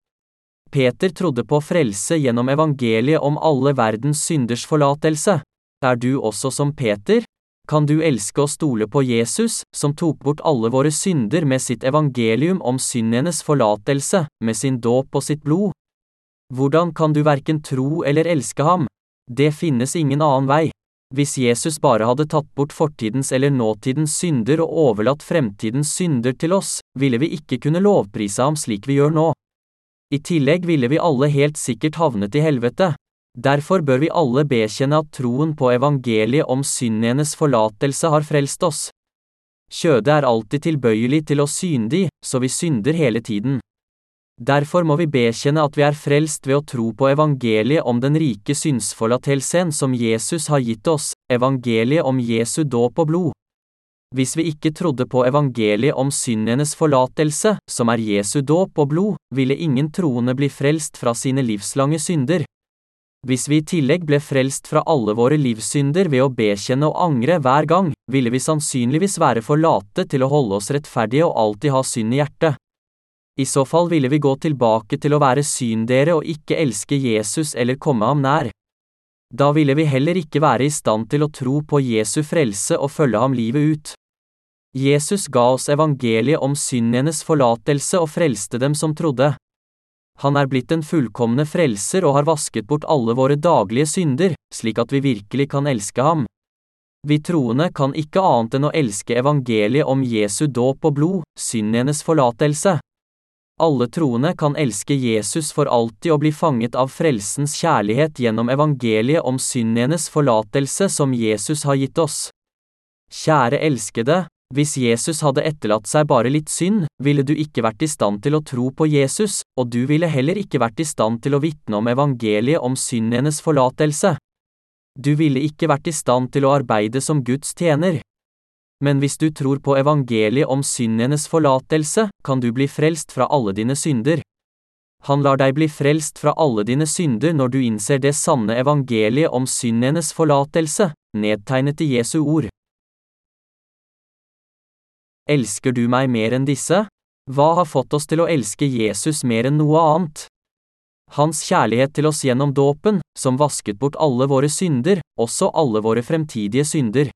Peter trodde på frelse gjennom evangeliet om alle verdens synders forlatelse. Er du også som Peter? Kan du elske og stole på Jesus, som tok bort alle våre synder med sitt evangelium om syndenes forlatelse, med sin dåp og sitt blod? Hvordan kan du verken tro eller elske ham? Det finnes ingen annen vei. Hvis Jesus bare hadde tatt bort fortidens eller nåtidens synder og overlatt fremtidens synder til oss, ville vi ikke kunne lovprise ham slik vi gjør nå. I tillegg ville vi alle helt sikkert havnet i helvete. Derfor bør vi alle bekjenne at troen på evangeliet om syndenes forlatelse har frelst oss. Kjødet er alltid tilbøyelig til å syndig, så vi synder hele tiden. Derfor må vi bekjenne at vi er frelst ved å tro på evangeliet om den rike synsforlatelsen som Jesus har gitt oss, evangeliet om Jesu dåp og blod. Hvis vi ikke trodde på evangeliet om syndenes forlatelse, som er Jesu dåp og blod, ville ingen troende bli frelst fra sine livslange synder. Hvis vi i tillegg ble frelst fra alle våre livssynder ved å bekjenne og angre hver gang, ville vi sannsynligvis være for late til å holde oss rettferdige og alltid ha synd i hjertet. I så fall ville vi gå tilbake til å være syndere og ikke elske Jesus eller komme ham nær. Da ville vi heller ikke være i stand til å tro på Jesu frelse og følge ham livet ut. Jesus ga oss evangeliet om syndenes forlatelse og frelste dem som trodde. Han er blitt den fullkomne frelser og har vasket bort alle våre daglige synder, slik at vi virkelig kan elske ham. Vi troende kan ikke annet enn å elske evangeliet om Jesu dåp og blod, synden hennes forlatelse. Alle troende kan elske Jesus for alltid og bli fanget av frelsens kjærlighet gjennom evangeliet om synden hennes forlatelse som Jesus har gitt oss. Kjære elskede, hvis Jesus hadde etterlatt seg bare litt synd, ville du ikke vært i stand til å tro på Jesus, og du ville heller ikke vært i stand til å vitne om evangeliet om syndenes forlatelse. Du ville ikke vært i stand til å arbeide som Guds tjener. Men hvis du tror på evangeliet om syndenes forlatelse, kan du bli frelst fra alle dine synder. Han lar deg bli frelst fra alle dine synder når du innser det sanne evangeliet om syndenes forlatelse, nedtegnet i Jesu ord. Elsker du meg mer enn disse? Hva har fått oss til å elske Jesus mer enn noe annet? Hans kjærlighet til oss gjennom dåpen, som vasket bort alle våre synder, også alle våre fremtidige synder.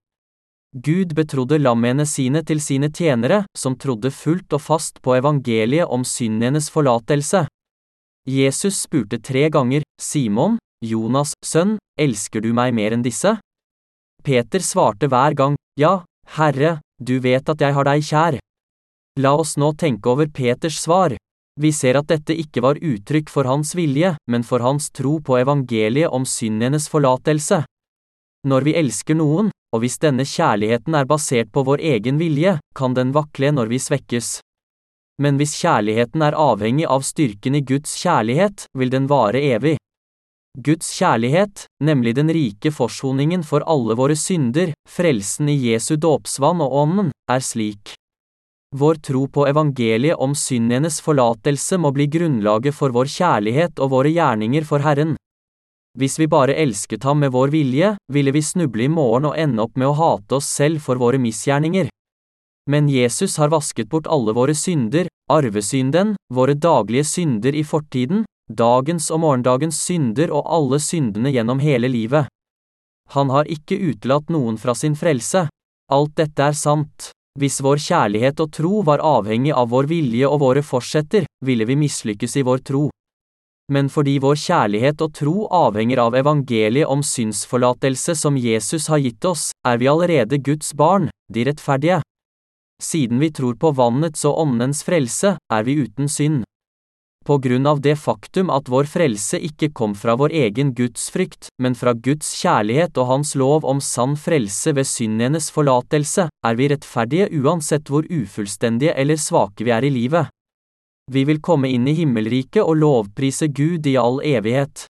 Gud betrodde lammene sine til sine tjenere, som trodde fullt og fast på evangeliet om syndenes forlatelse. Jesus spurte tre ganger, Simon, Jonas' sønn, elsker du meg mer enn disse? Peter svarte hver gang, ja, Herre, du vet at jeg har deg kjær. La oss nå tenke over Peters svar. Vi ser at dette ikke var uttrykk for hans vilje, men for hans tro på evangeliet om syndenes forlatelse. Når vi elsker noen, og hvis denne kjærligheten er basert på vår egen vilje, kan den vakle når vi svekkes. Men hvis kjærligheten er avhengig av styrken i Guds kjærlighet, vil den vare evig. Guds kjærlighet, nemlig den rike forsoningen for alle våre synder, frelsen i Jesu dåpsvann og ånden, er slik. Vår tro på evangeliet om syndenes forlatelse må bli grunnlaget for vår kjærlighet og våre gjerninger for Herren. Hvis vi bare elsket ham med vår vilje, ville vi snuble i morgen og ende opp med å hate oss selv for våre misgjerninger. Men Jesus har vasket bort alle våre synder, arvesynden, våre daglige synder i fortiden, dagens og morgendagens synder og alle syndene gjennom hele livet. Han har ikke utelatt noen fra sin frelse. Alt dette er sant. Hvis vår kjærlighet og tro var avhengig av vår vilje og våre forsetter, ville vi mislykkes i vår tro. Men fordi vår kjærlighet og tro avhenger av evangeliet om synsforlatelse som Jesus har gitt oss, er vi allerede Guds barn, de rettferdige. Siden vi tror på vannets og åndens frelse, er vi uten synd på grunn av det faktum at vår frelse ikke kom fra vår egen gudsfrykt, men fra Guds kjærlighet og Hans lov om sann frelse ved syndenes forlatelse, er vi rettferdige uansett hvor ufullstendige eller svake vi er i livet. Vi vil komme inn i himmelriket og lovprise Gud i all evighet.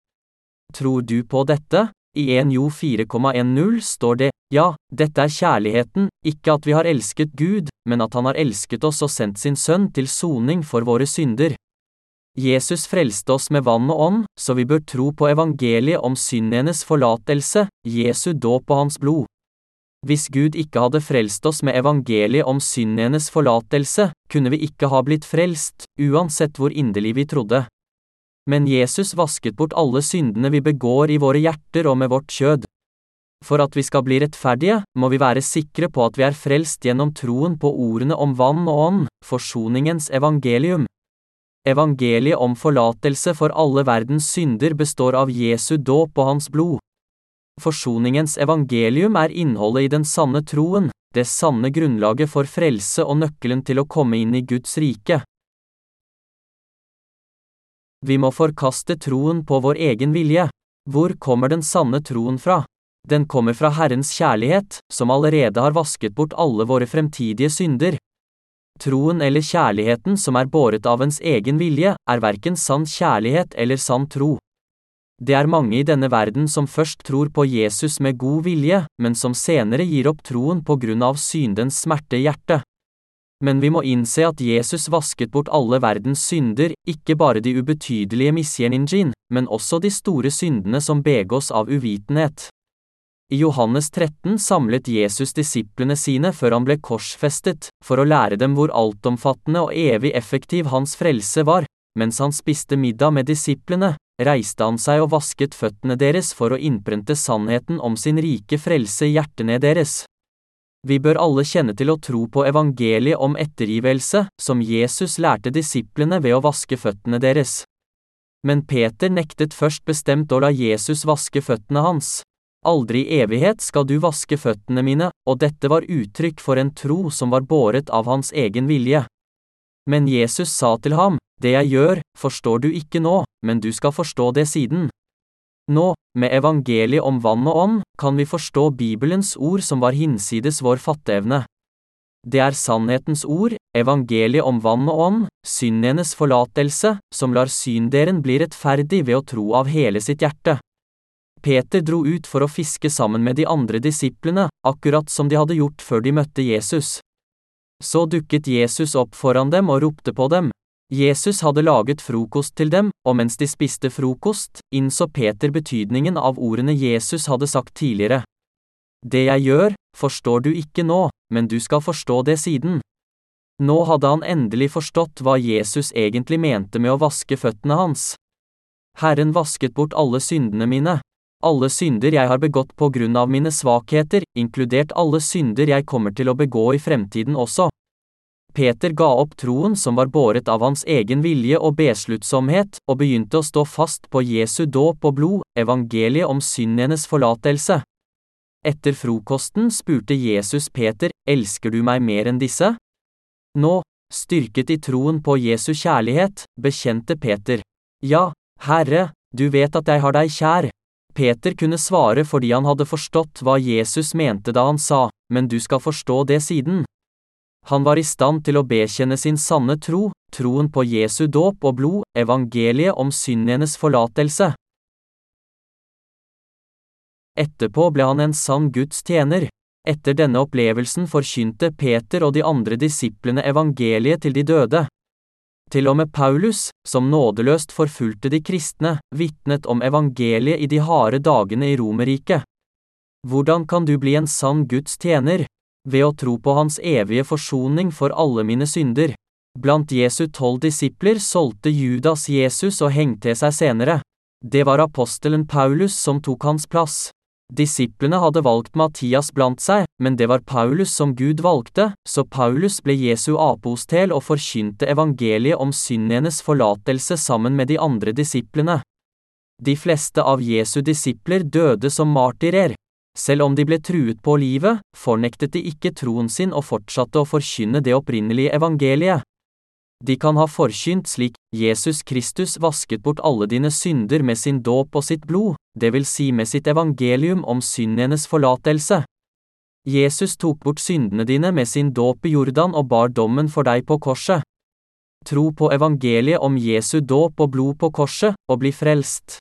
Tror du på dette? I 1 Jo 4,10 står det, ja, dette er kjærligheten, ikke at vi har elsket Gud, men at Han har elsket oss og sendt sin sønn til soning for våre synder. Jesus frelste oss med vann og ånd, så vi bør tro på evangeliet om syndenes forlatelse, Jesu dåp og hans blod. Hvis Gud ikke hadde frelst oss med evangeliet om syndenes forlatelse, kunne vi ikke ha blitt frelst, uansett hvor inderlig vi trodde. Men Jesus vasket bort alle syndene vi begår i våre hjerter og med vårt kjød. For at vi skal bli rettferdige, må vi være sikre på at vi er frelst gjennom troen på ordene om vann og ånd, forsoningens evangelium. Evangeliet om forlatelse for alle verdens synder består av Jesu dåp og hans blod. Forsoningens evangelium er innholdet i den sanne troen, det sanne grunnlaget for frelse og nøkkelen til å komme inn i Guds rike. Vi må forkaste troen på vår egen vilje. Hvor kommer den sanne troen fra? Den kommer fra Herrens kjærlighet, som allerede har vasket bort alle våre fremtidige synder. Troen eller kjærligheten som er båret av ens egen vilje, er verken sann kjærlighet eller sann tro. Det er mange i denne verden som først tror på Jesus med god vilje, men som senere gir opp troen på grunn av syndens smerte i hjertet. Men vi må innse at Jesus vasket bort alle verdens synder, ikke bare de ubetydelige misgjerningen, men også de store syndene som begås av uvitenhet. I Johannes 13 samlet Jesus disiplene sine før han ble korsfestet, for å lære dem hvor altomfattende og evig effektiv hans frelse var. Mens han spiste middag med disiplene, reiste han seg og vasket føttene deres for å innprente sannheten om sin rike frelse i hjertene deres. Vi bør alle kjenne til å tro på evangeliet om ettergivelse, som Jesus lærte disiplene ved å vaske føttene deres. Men Peter nektet først bestemt å la Jesus vaske føttene hans. Aldri i evighet skal du vaske føttene mine, og dette var uttrykk for en tro som var båret av hans egen vilje. Men Jesus sa til ham, Det jeg gjør, forstår du ikke nå, men du skal forstå det siden. Nå, med evangeliet om vann og ånd, kan vi forstå Bibelens ord som var hinsides vår fatteevne. Det er sannhetens ord, evangeliet om vann og ånd, syndenes forlatelse, som lar synderen bli rettferdig ved å tro av hele sitt hjerte. Peter dro ut for å fiske sammen med de andre disiplene, akkurat som de hadde gjort før de møtte Jesus. Så dukket Jesus opp foran dem og ropte på dem, Jesus hadde laget frokost til dem, og mens de spiste frokost, innså Peter betydningen av ordene Jesus hadde sagt tidligere. Det jeg gjør, forstår du ikke nå, men du skal forstå det siden. Nå hadde han endelig forstått hva Jesus egentlig mente med å vaske føttene hans. Herren vasket bort alle syndene mine. Alle synder jeg har begått på grunn av mine svakheter, inkludert alle synder jeg kommer til å begå i fremtiden også. Peter ga opp troen som var båret av hans egen vilje og besluttsomhet, og begynte å stå fast på Jesu dåp og blod, evangeliet om syndenes forlatelse. Etter frokosten spurte Jesus Peter, elsker du meg mer enn disse? Nå, styrket i troen på Jesu kjærlighet, bekjente Peter. Ja, Herre, du vet at jeg har deg kjær. Peter kunne svare fordi han hadde forstått hva Jesus mente da han sa, men du skal forstå det siden. Han var i stand til å bekjenne sin sanne tro, troen på Jesu dåp og blod, evangeliet om syndenes forlatelse. Etterpå ble han en sann Guds tjener. Etter denne opplevelsen forkynte Peter og de andre disiplene evangeliet til de døde. Til og med Paulus, som nådeløst forfulgte de kristne, vitnet om evangeliet i de harde dagene i Romerriket. Hvordan kan du bli en sann Guds tjener? ved å tro på hans evige forsoning for alle mine synder. Blant Jesu tolv disipler solgte Judas Jesus og hengte seg senere. Det var apostelen Paulus som tok hans plass. Disiplene hadde valgt Mattias blant seg, men det var Paulus som Gud valgte, så Paulus ble Jesu apostel og forkynte evangeliet om syndenes forlatelse sammen med de andre disiplene. De fleste av Jesu disipler døde som martyrer. Selv om de ble truet på livet, fornektet de ikke troen sin og fortsatte å forkynne det opprinnelige evangeliet. De kan ha forkynt slik, Jesus Kristus vasket bort alle dine synder med sin dåp og sitt blod, det vil si med sitt evangelium om syndenes forlatelse. Jesus tok bort syndene dine med sin dåp i Jordan og bar dommen for deg på korset. Tro på evangeliet om Jesu dåp og blod på korset, og bli frelst.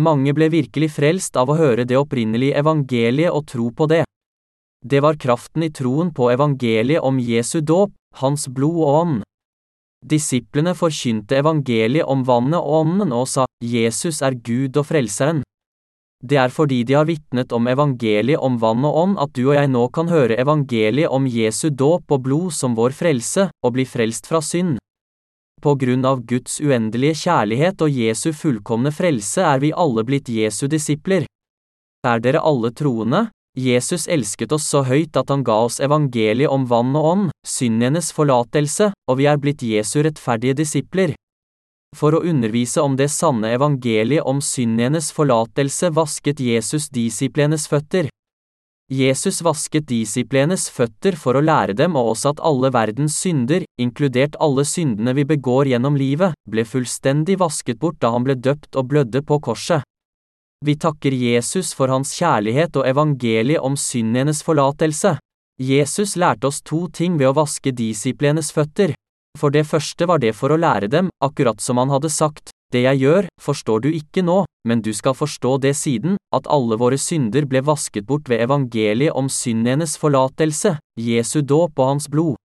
Mange ble virkelig frelst av å høre det opprinnelige evangeliet og tro på det. Det var kraften i troen på evangeliet om Jesu dåp, hans blod og ånd. Disiplene forkynte evangeliet om vannet og ånden og sa, Jesus er Gud og Frelseren. Det er fordi de har vitnet om evangeliet om vann og ånd at du og jeg nå kan høre evangeliet om Jesu dåp og blod som vår frelse, og bli frelst fra synd. På grunn av Guds uendelige kjærlighet og Jesu fullkomne frelse er vi alle blitt Jesu disipler. Er dere alle troende? Jesus elsket oss så høyt at han ga oss evangeliet om vann og ånd, syndenes forlatelse, og vi er blitt Jesu rettferdige disipler. For å undervise om det sanne evangeliet om syndenes forlatelse vasket Jesus disiplenes føtter. Jesus vasket disiplenes føtter for å lære dem og oss at alle verdens synder, inkludert alle syndene vi begår gjennom livet, ble fullstendig vasket bort da han ble døpt og blødde på korset. Vi takker Jesus for hans kjærlighet og evangeliet om syndenes forlatelse. Jesus lærte oss to ting ved å vaske disiplenes føtter. For det første var det for å lære dem, akkurat som han hadde sagt, det jeg gjør, forstår du ikke nå, men du skal forstå det siden, at alle våre synder ble vasket bort ved evangeliet om syndenes forlatelse, Jesu dåp og hans blod.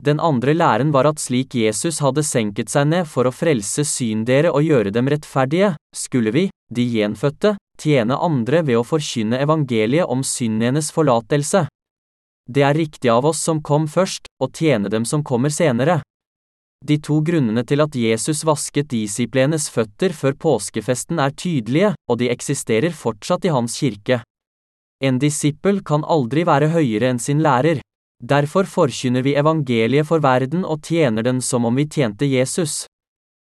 Den andre læren var at slik Jesus hadde senket seg ned for å frelse syndere og gjøre dem rettferdige, skulle vi, de gjenfødte, tjene andre ved å forkynne evangeliet om syndenes forlatelse. Det er riktig av oss som kom først, å tjene dem som kommer senere. De to grunnene til at Jesus vasket disiplenes føtter før påskefesten er tydelige, og de eksisterer fortsatt i hans kirke. En disippel kan aldri være høyere enn sin lærer. Derfor forkynner vi evangeliet for verden og tjener den som om vi tjente Jesus.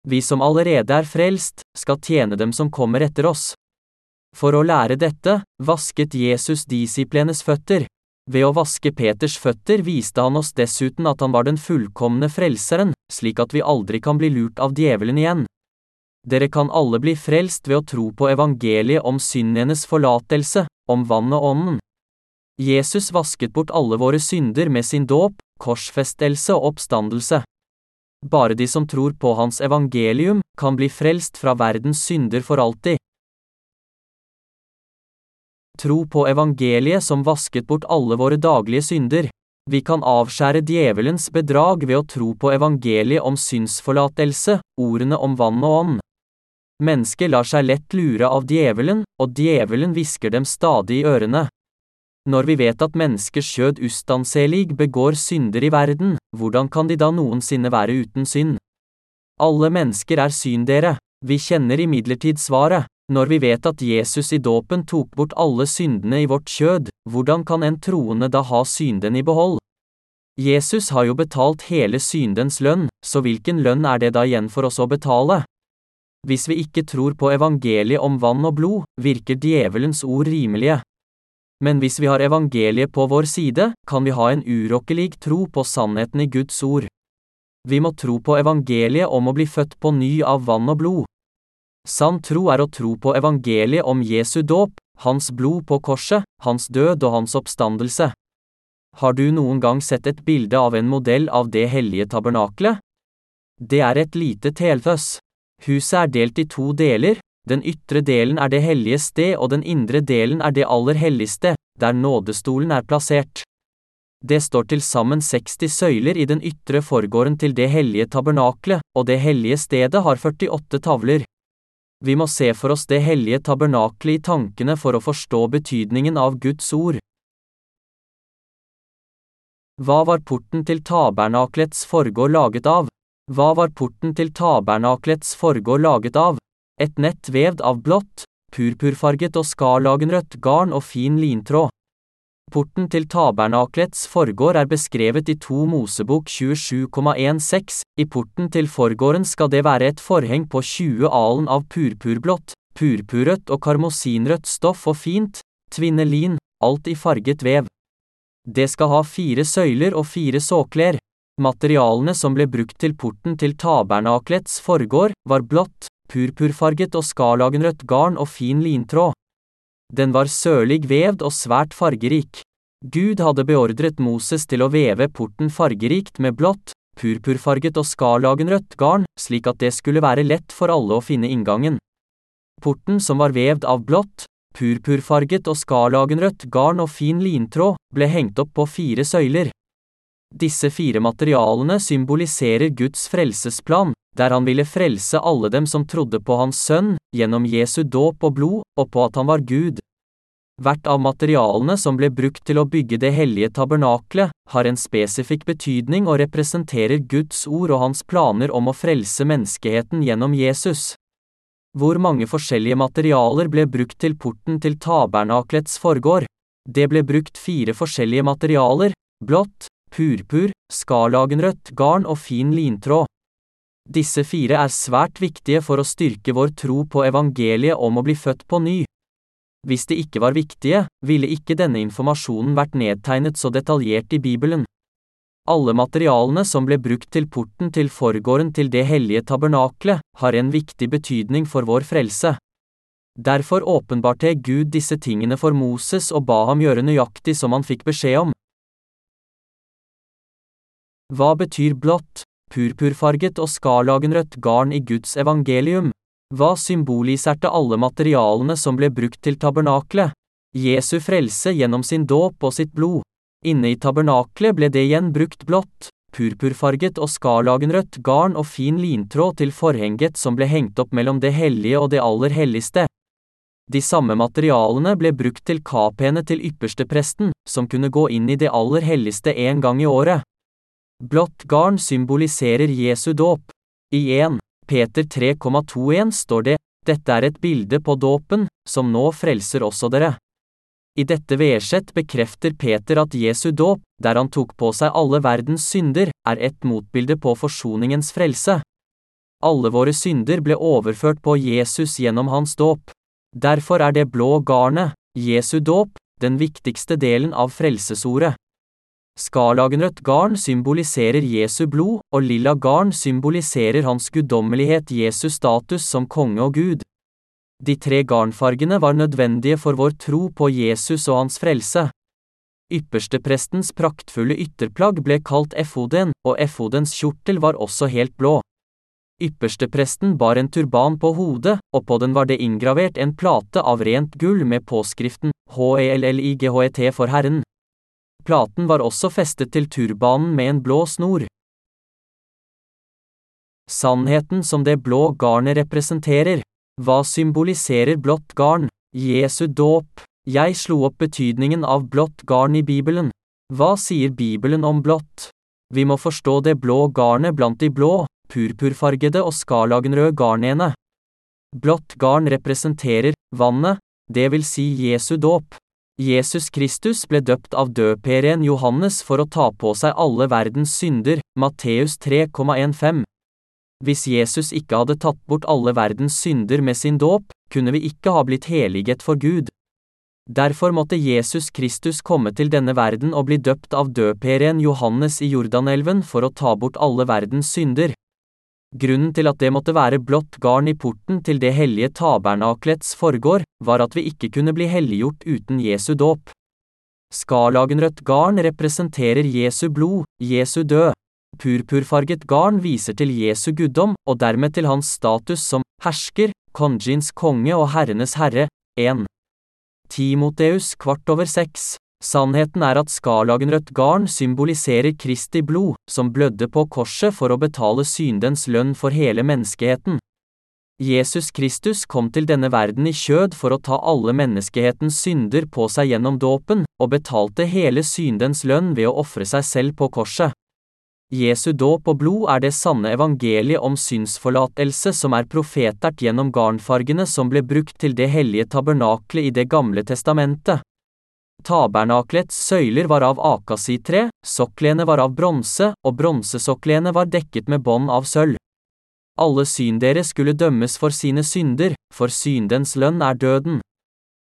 Vi som allerede er frelst, skal tjene dem som kommer etter oss. For å lære dette, vasket Jesus disiplenes føtter. Ved å vaske Peters føtter viste han oss dessuten at han var den fullkomne frelseren, slik at vi aldri kan bli lurt av djevelen igjen. Dere kan alle bli frelst ved å tro på evangeliet om syndenes forlatelse, om vann og ånden. Jesus vasket bort alle våre synder med sin dåp, korsfestelse og oppstandelse. Bare de som tror på hans evangelium, kan bli frelst fra verdens synder for alltid. Tro på evangeliet som vasket bort alle våre daglige synder. Vi kan avskjære djevelens bedrag ved å tro på evangeliet om synsforlatelse, ordene om vann og ånd. Mennesket lar seg lett lure av djevelen, og djevelen hvisker dem stadig i ørene. Når vi vet at menneskers kjød ustanselig begår synder i verden, hvordan kan de da noensinne være uten synd? Alle mennesker er syndere. Vi kjenner imidlertid svaret. Når vi vet at Jesus i dåpen tok bort alle syndene i vårt kjød, hvordan kan en troende da ha synden i behold? Jesus har jo betalt hele syndens lønn, så hvilken lønn er det da igjen for oss å betale? Hvis vi ikke tror på evangeliet om vann og blod, virker djevelens ord rimelige. Men hvis vi har evangeliet på vår side, kan vi ha en urokkelig tro på sannheten i Guds ord. Vi må tro på evangeliet om å bli født på ny av vann og blod. Sann tro er å tro på evangeliet om Jesu dåp, hans blod på korset, hans død og hans oppstandelse. Har du noen gang sett et bilde av en modell av det hellige tabernaklet? Det er et lite telføss. Huset er delt i to deler, den ytre delen er det hellige sted og den indre delen er det aller helligste, der nådestolen er plassert. Det står til sammen 60 søyler i den ytre forgården til det hellige tabernaklet, og det hellige stedet har 48 tavler. Vi må se for oss det hellige tabernaklet i tankene for å forstå betydningen av Guds ord. Hva var porten til tabernaklets forgård laget av? Hva var porten til tabernaklets forgård laget av? Et nett vevd av blått, purpurfarget og skarlagenrødt garn og fin lintråd. Porten til tabernaklets forgård er beskrevet i to Mosebok 27,16. I porten til forgården skal det være et forheng på 20 alen av purpurblått, purpurrødt og karmosinrødt stoff og fint, tvinnelin, alt i farget vev. Det skal ha fire søyler og fire såkler. Materialene som ble brukt til porten til tabernaklets forgård, var blått, purpurfarget og skarlagenrødt garn og fin lintråd. Den var sørlig vevd og svært fargerik. Gud hadde beordret Moses til å veve porten fargerikt med blått, purpurfarget og skarlagenrødt garn, slik at det skulle være lett for alle å finne inngangen. Porten som var vevd av blått, purpurfarget og skarlagenrødt garn og fin lintråd, ble hengt opp på fire søyler. Disse fire materialene symboliserer Guds frelsesplan, der han ville frelse alle dem som trodde på hans sønn, gjennom Jesu dåp og blod, og på at han var Gud. Hvert av materialene som ble brukt til å bygge det hellige tabernaklet, har en spesifikk betydning og representerer Guds ord og hans planer om å frelse menneskeheten gjennom Jesus. Hvor mange forskjellige materialer ble brukt til porten til tabernaklets forgård? Det ble brukt fire forskjellige materialer, blått, purpur, skarlagenrødt garn og fin lintråd. Disse fire er svært viktige for å styrke vår tro på evangeliet om å bli født på ny. Hvis de ikke var viktige, ville ikke denne informasjonen vært nedtegnet så detaljert i Bibelen. Alle materialene som ble brukt til porten til forgården til det hellige tabernaklet, har en viktig betydning for vår frelse. Derfor åpenbarte Gud disse tingene for Moses og ba ham gjøre nøyaktig som han fikk beskjed om. Hva betyr blått? purpurfarget og skarlagenrødt garn i Guds evangelium. Hva symboliserte alle materialene som ble brukt til tabernaklet? Jesu frelse gjennom sin dåp og sitt blod. Inne i tabernaklet ble det igjen brukt blått, purpurfarget og skarlagenrødt garn og fin lintråd til forhenget som ble hengt opp mellom det hellige og det aller helligste. De samme materialene ble brukt til kapene til ypperstepresten, som kunne gå inn i det aller helligste en gang i året. Blått garn symboliserer Jesu dåp. I 1. Peter 3,21 står det, dette er et bilde på dåpen, som nå frelser også dere. I dette vedsett bekrefter Peter at Jesu dåp, der han tok på seg alle verdens synder, er et motbilde på forsoningens frelse. Alle våre synder ble overført på Jesus gjennom hans dåp. Derfor er det blå garnet, Jesu dåp, den viktigste delen av frelsesordet. Skarlagenrødt garn symboliserer Jesu blod, og lilla garn symboliserer hans guddommelighet Jesus status som konge og Gud. De tre garnfargene var nødvendige for vår tro på Jesus og hans frelse. Yppersteprestens praktfulle ytterplagg ble kalt efoden, og efodens kjortel var også helt blå. Ypperstepresten bar en turban på hodet, og på den var det inngravert en plate av rent gull med påskriften HELLIGHET for Herren. Platen var også festet til turbanen med en blå snor. Sannheten som det blå garnet representerer. Hva symboliserer blått garn? Jesu dåp. Jeg slo opp betydningen av blått garn i Bibelen. Hva sier Bibelen om blått? Vi må forstå det blå garnet blant de blå, purpurfargede og skarlagenrøde garnene. Blått garn representerer vannet, det vil si Jesu dåp. Jesus Kristus ble døpt av døperen Johannes for å ta på seg alle verdens synder, Matteus 3,15. Hvis Jesus ikke hadde tatt bort alle verdens synder med sin dåp, kunne vi ikke ha blitt heliget for Gud. Derfor måtte Jesus Kristus komme til denne verden og bli døpt av døperen Johannes i Jordanelven for å ta bort alle verdens synder. Grunnen til at det måtte være blått garn i porten til det hellige tabernaklets forgård, var at vi ikke kunne bli helliggjort uten Jesu dåp. Skarlagenrødt garn representerer Jesu blod, Jesu død. Purpurfarget garn viser til Jesu guddom, og dermed til hans status som hersker, konjins konge og herrenes herre. 1. Timoteus kvart over seks. Sannheten er at skarlagenrødt garn symboliserer Kristi blod, som blødde på korset for å betale syndens lønn for hele menneskeheten. Jesus Kristus kom til denne verden i kjød for å ta alle menneskehetens synder på seg gjennom dåpen, og betalte hele syndens lønn ved å ofre seg selv på korset. Jesu dåp og blod er det sanne evangeliet om synsforlatelse som er profetert gjennom garnfargene som ble brukt til det hellige tabernaklet i Det gamle testamentet. Tabernaklets søyler var av akasitre, soklene var av bronse, og bronsesoklene var dekket med bånd av sølv. Alle syndere skulle dømmes for sine synder, for syndens lønn er døden.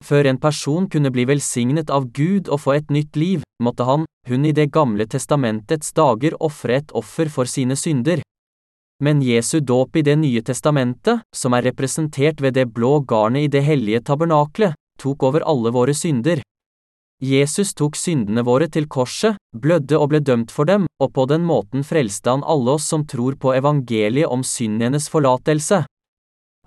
Før en person kunne bli velsignet av Gud og få et nytt liv, måtte han, hun i Det gamle testamentets dager ofre et offer for sine synder. Men Jesu dåp i Det nye testamentet, som er representert ved det blå garnet i det hellige tabernaklet, tok over alle våre synder. Jesus tok syndene våre til korset, blødde og ble dømt for dem, og på den måten frelste han alle oss som tror på evangeliet om syndenes forlatelse.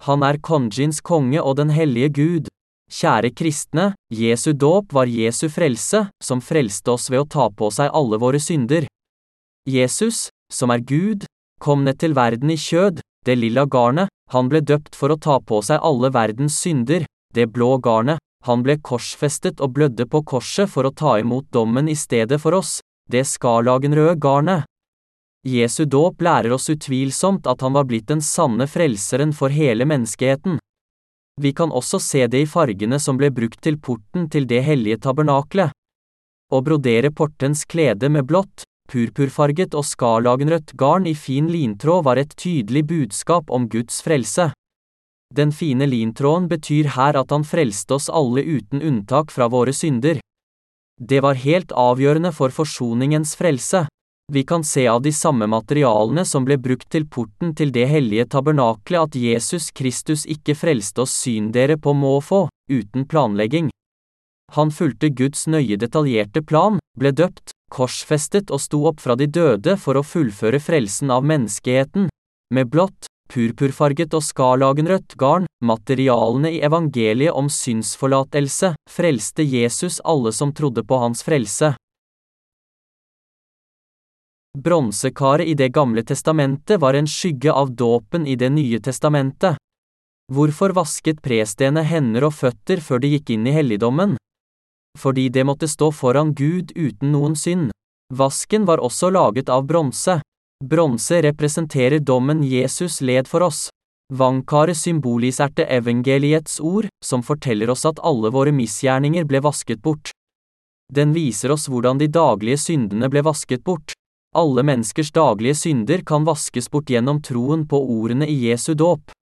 Han er konjins konge og den hellige Gud. Kjære kristne, Jesu dåp var Jesu frelse, som frelste oss ved å ta på seg alle våre synder. Jesus, som er Gud, kom ned til verden i kjød, det lilla garnet, han ble døpt for å ta på seg alle verdens synder, det blå garnet, han ble korsfestet og blødde på korset for å ta imot dommen i stedet for oss, det skarlagenrøde garnet. Jesu dåp lærer oss utvilsomt at han var blitt den sanne frelseren for hele menneskeheten. Vi kan også se det i fargene som ble brukt til porten til det hellige tabernaklet. Å brodere portens klede med blått, purpurfarget og skarlagenrødt garn i fin lintråd var et tydelig budskap om Guds frelse. Den fine lintråden betyr her at han frelste oss alle uten unntak fra våre synder. Det var helt avgjørende for forsoningens frelse. Vi kan se av de samme materialene som ble brukt til porten til det hellige tabernaklet at Jesus Kristus ikke frelste oss syndere på måfå, uten planlegging. Han fulgte Guds nøye detaljerte plan, ble døpt, korsfestet og sto opp fra de døde for å fullføre frelsen av menneskeheten. Med blått, purpurfarget og skarlagenrødt garn, materialene i evangeliet om synsforlatelse, frelste Jesus alle som trodde på hans frelse. Bronsekaret i Det gamle testamentet var en skygge av dåpen i Det nye testamentet. Hvorfor vasket prestene hender og føtter før de gikk inn i helligdommen? Fordi det måtte stå foran Gud uten noen synd. Vasken var også laget av bronse. Bronse representerer dommen Jesus led for oss. Vannkaret symboliserte evangeliets ord, som forteller oss at alle våre misgjerninger ble vasket bort. Den viser oss hvordan de daglige syndene ble vasket bort. Alle menneskers daglige synder kan vaskes bort gjennom troen på ordene i Jesu dåp.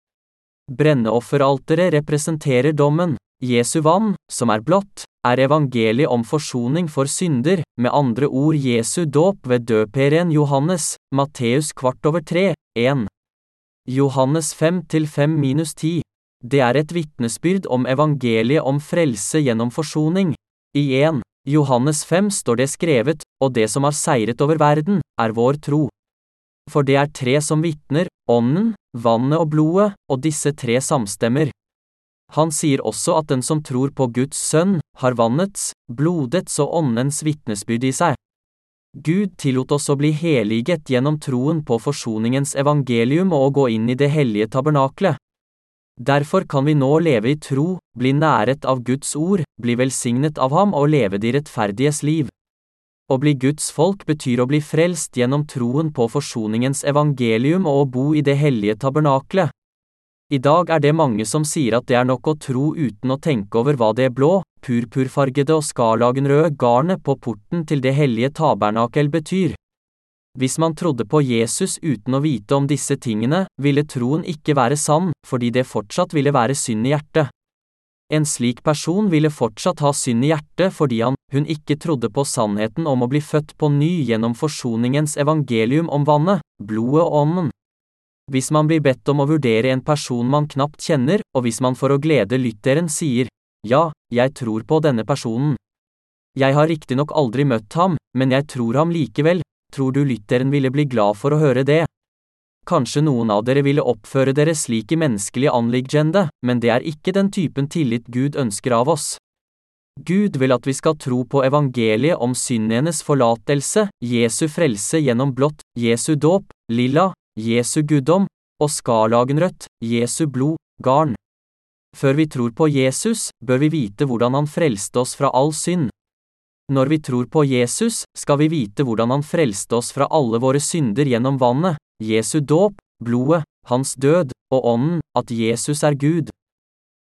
Brenneofferalteret representerer dommen. Jesu vann, som er blått, er evangeliet om forsoning for synder, med andre ord Jesu dåp ved døperen Johannes, Matteus kvart over tre, 1. Johannes 5 til 5 minus 10. Det er et vitnesbyrd om evangeliet om frelse gjennom forsoning. I 1. Johannes 5 står det skrevet, og det som har seiret over verden, er vår tro. For det er tre som vitner, ånden, vannet og blodet, og disse tre samstemmer. Han sier også at den som tror på Guds sønn, har vannets, blodets og åndens vitnesbyrd i seg. Gud tillot oss å bli heliget gjennom troen på forsoningens evangelium og å gå inn i det hellige tabernaklet. Derfor kan vi nå leve i tro, bli næret av Guds ord, bli velsignet av ham og leve de rettferdiges liv. Å bli Guds folk betyr å bli frelst gjennom troen på forsoningens evangelium og å bo i det hellige tabernaklet. I dag er det mange som sier at det er nok å tro uten å tenke over hva det blå, purpurfargede og skarlagenrøde garnet på porten til det hellige tabernakel betyr. Hvis man trodde på Jesus uten å vite om disse tingene, ville troen ikke være sann, fordi det fortsatt ville være synd i hjertet. En slik person ville fortsatt ha synd i hjertet fordi han, hun ikke trodde på sannheten om å bli født på ny gjennom forsoningens evangelium om vannet, blodet og ånden. Hvis man blir bedt om å vurdere en person man knapt kjenner, og hvis man for å glede lytteren sier, ja, jeg tror på denne personen. Jeg har riktignok aldri møtt ham, men jeg tror ham likevel, tror du lytteren ville bli glad for å høre det? Kanskje noen av dere ville oppføre dere slik i menneskelig anliggende, men det er ikke den typen tillit Gud ønsker av oss. Gud vil at vi skal tro på evangeliet om syndenes forlatelse, Jesu frelse gjennom blått, Jesu dåp, lilla, Jesu guddom, og skarlagenrødt, Jesu blod, garn. Før vi tror på Jesus, bør vi vite hvordan han frelste oss fra all synd. Når vi tror på Jesus, skal vi vite hvordan han frelste oss fra alle våre synder gjennom vannet, Jesu dåp, blodet, hans død, og ånden, at Jesus er Gud.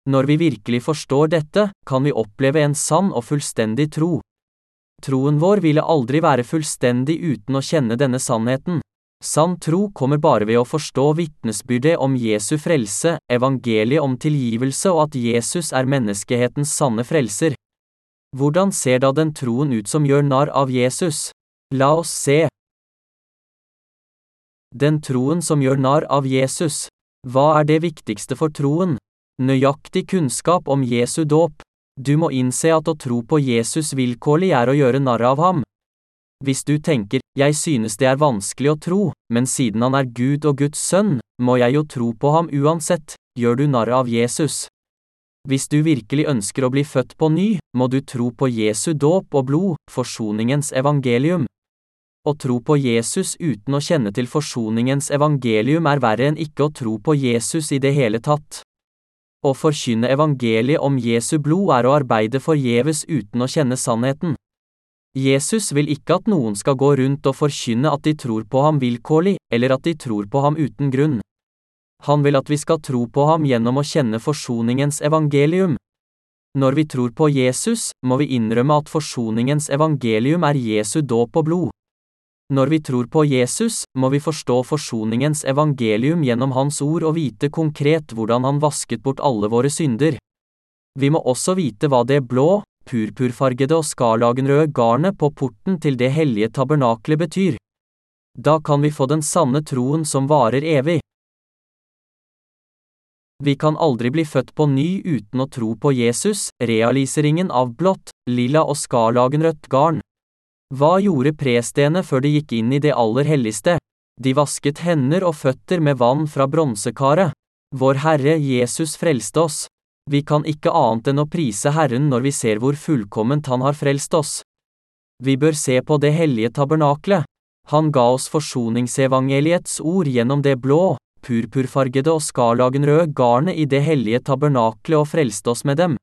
Når vi virkelig forstår dette, kan vi oppleve en sann og fullstendig tro. Troen vår ville aldri være fullstendig uten å kjenne denne sannheten. Sann tro kommer bare ved å forstå vitnesbyrdet om Jesu frelse, evangeliet om tilgivelse og at Jesus er menneskehetens sanne frelser. Hvordan ser da den troen ut som gjør narr av Jesus? La oss se. Den troen som gjør narr av Jesus. Hva er det viktigste for troen? Nøyaktig kunnskap om Jesu dåp. Du må innse at å tro på Jesus vilkårlig er å gjøre narr av ham. Hvis du tenker, jeg synes det er vanskelig å tro, men siden han er Gud og Guds sønn, må jeg jo tro på ham uansett, gjør du narr av Jesus. Hvis du virkelig ønsker å bli født på ny, må du tro på Jesu dåp og blod, forsoningens evangelium. Å tro på Jesus uten å kjenne til forsoningens evangelium er verre enn ikke å tro på Jesus i det hele tatt. Å forkynne evangeliet om Jesu blod er å arbeide forgjeves uten å kjenne sannheten. Jesus vil ikke at noen skal gå rundt og forkynne at de tror på ham vilkårlig, eller at de tror på ham uten grunn. Han vil at vi skal tro på ham gjennom å kjenne forsoningens evangelium. Når vi tror på Jesus, må vi innrømme at forsoningens evangelium er Jesu dåp og blod. Når vi tror på Jesus, må vi forstå forsoningens evangelium gjennom hans ord og vite konkret hvordan han vasket bort alle våre synder. Vi må også vite hva det blå, purpurfargede og skarlagenrøde garnet på porten til det hellige tabernaklet betyr. Da kan vi få den sanne troen som varer evig. Vi kan aldri bli født på ny uten å tro på Jesus, realiseringen av blått, lilla og skarlagenrødt garn. Hva gjorde prestene før de gikk inn i det aller helligste? De vasket hender og føtter med vann fra bronsekaret. Vår Herre Jesus frelste oss. Vi kan ikke annet enn å prise Herren når vi ser hvor fullkomment Han har frelst oss. Vi bør se på det hellige tabernaklet. Han ga oss forsoningsevangeliets ord gjennom det blå, purpurfargede og skarlagenrøde garnet i det hellige tabernaklet og frelste oss med dem.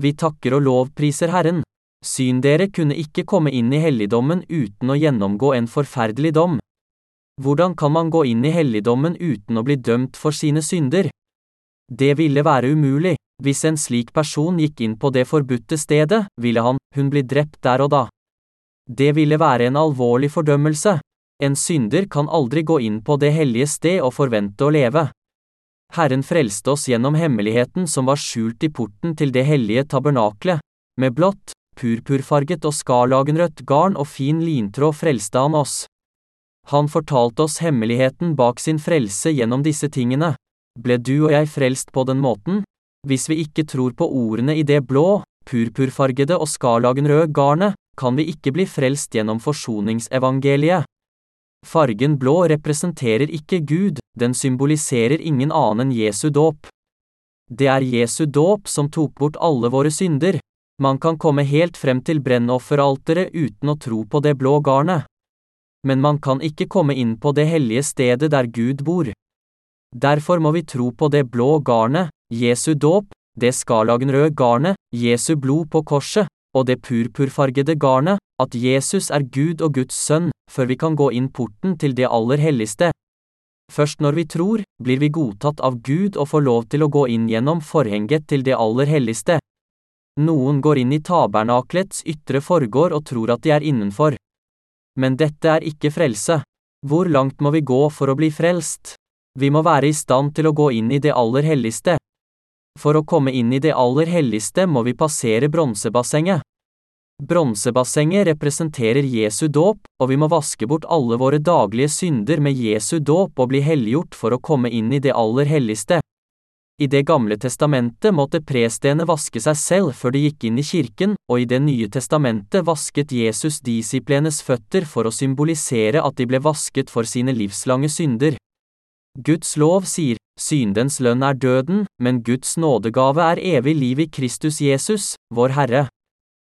Vi takker og lovpriser Herren. Syn dere kunne ikke komme inn i helligdommen uten å gjennomgå en forferdelig dom. Hvordan kan man gå inn i helligdommen uten å bli dømt for sine synder? Det ville være umulig. Hvis en slik person gikk inn på det forbudte stedet, ville han, hun bli drept der og da. Det ville være en alvorlig fordømmelse. En synder kan aldri gå inn på det hellige sted og forvente å leve. Herren frelste oss gjennom hemmeligheten som var skjult i porten til det hellige tabernaklet. Med blått, purpurfarget og skarlagenrødt garn og fin lintråd frelste han oss. Han fortalte oss hemmeligheten bak sin frelse gjennom disse tingene. Ble du og jeg frelst på den måten? Hvis vi ikke tror på ordene i det blå, purpurfargede og skarlagenrøde garnet, kan vi ikke bli frelst gjennom forsoningsevangeliet. Fargen blå representerer ikke Gud, den symboliserer ingen annen enn Jesu dåp. Det er Jesu dåp som tok bort alle våre synder. Man kan komme helt frem til brennofferalteret uten å tro på det blå garnet. Men man kan ikke komme inn på det hellige stedet der Gud bor. Derfor må vi tro på det blå garnet, Jesu dåp, det skarlagenrøde garnet, Jesu blod på korset, og det purpurfargede garnet, at Jesus er Gud og Guds sønn, før vi kan gå inn porten til det aller helligste. Først når vi tror, blir vi godtatt av Gud og får lov til å gå inn gjennom forhenget til det aller helligste. Noen går inn i tabernaklets ytre forgård og tror at de er innenfor. Men dette er ikke frelse. Hvor langt må vi gå for å bli frelst? Vi må være i stand til å gå inn i det aller helligste. For å komme inn i det aller helligste må vi passere bronsebassenget. Bronsebassenget representerer Jesu dåp, og vi må vaske bort alle våre daglige synder med Jesu dåp og bli helliggjort for å komme inn i det aller helligste. I Det gamle testamentet måtte prestene vaske seg selv før de gikk inn i kirken, og i Det nye testamentet vasket Jesus disiplenes føtter for å symbolisere at de ble vasket for sine livslange synder. Guds lov sier, syndens lønn er døden, men Guds nådegave er evig liv i Kristus Jesus, vår Herre.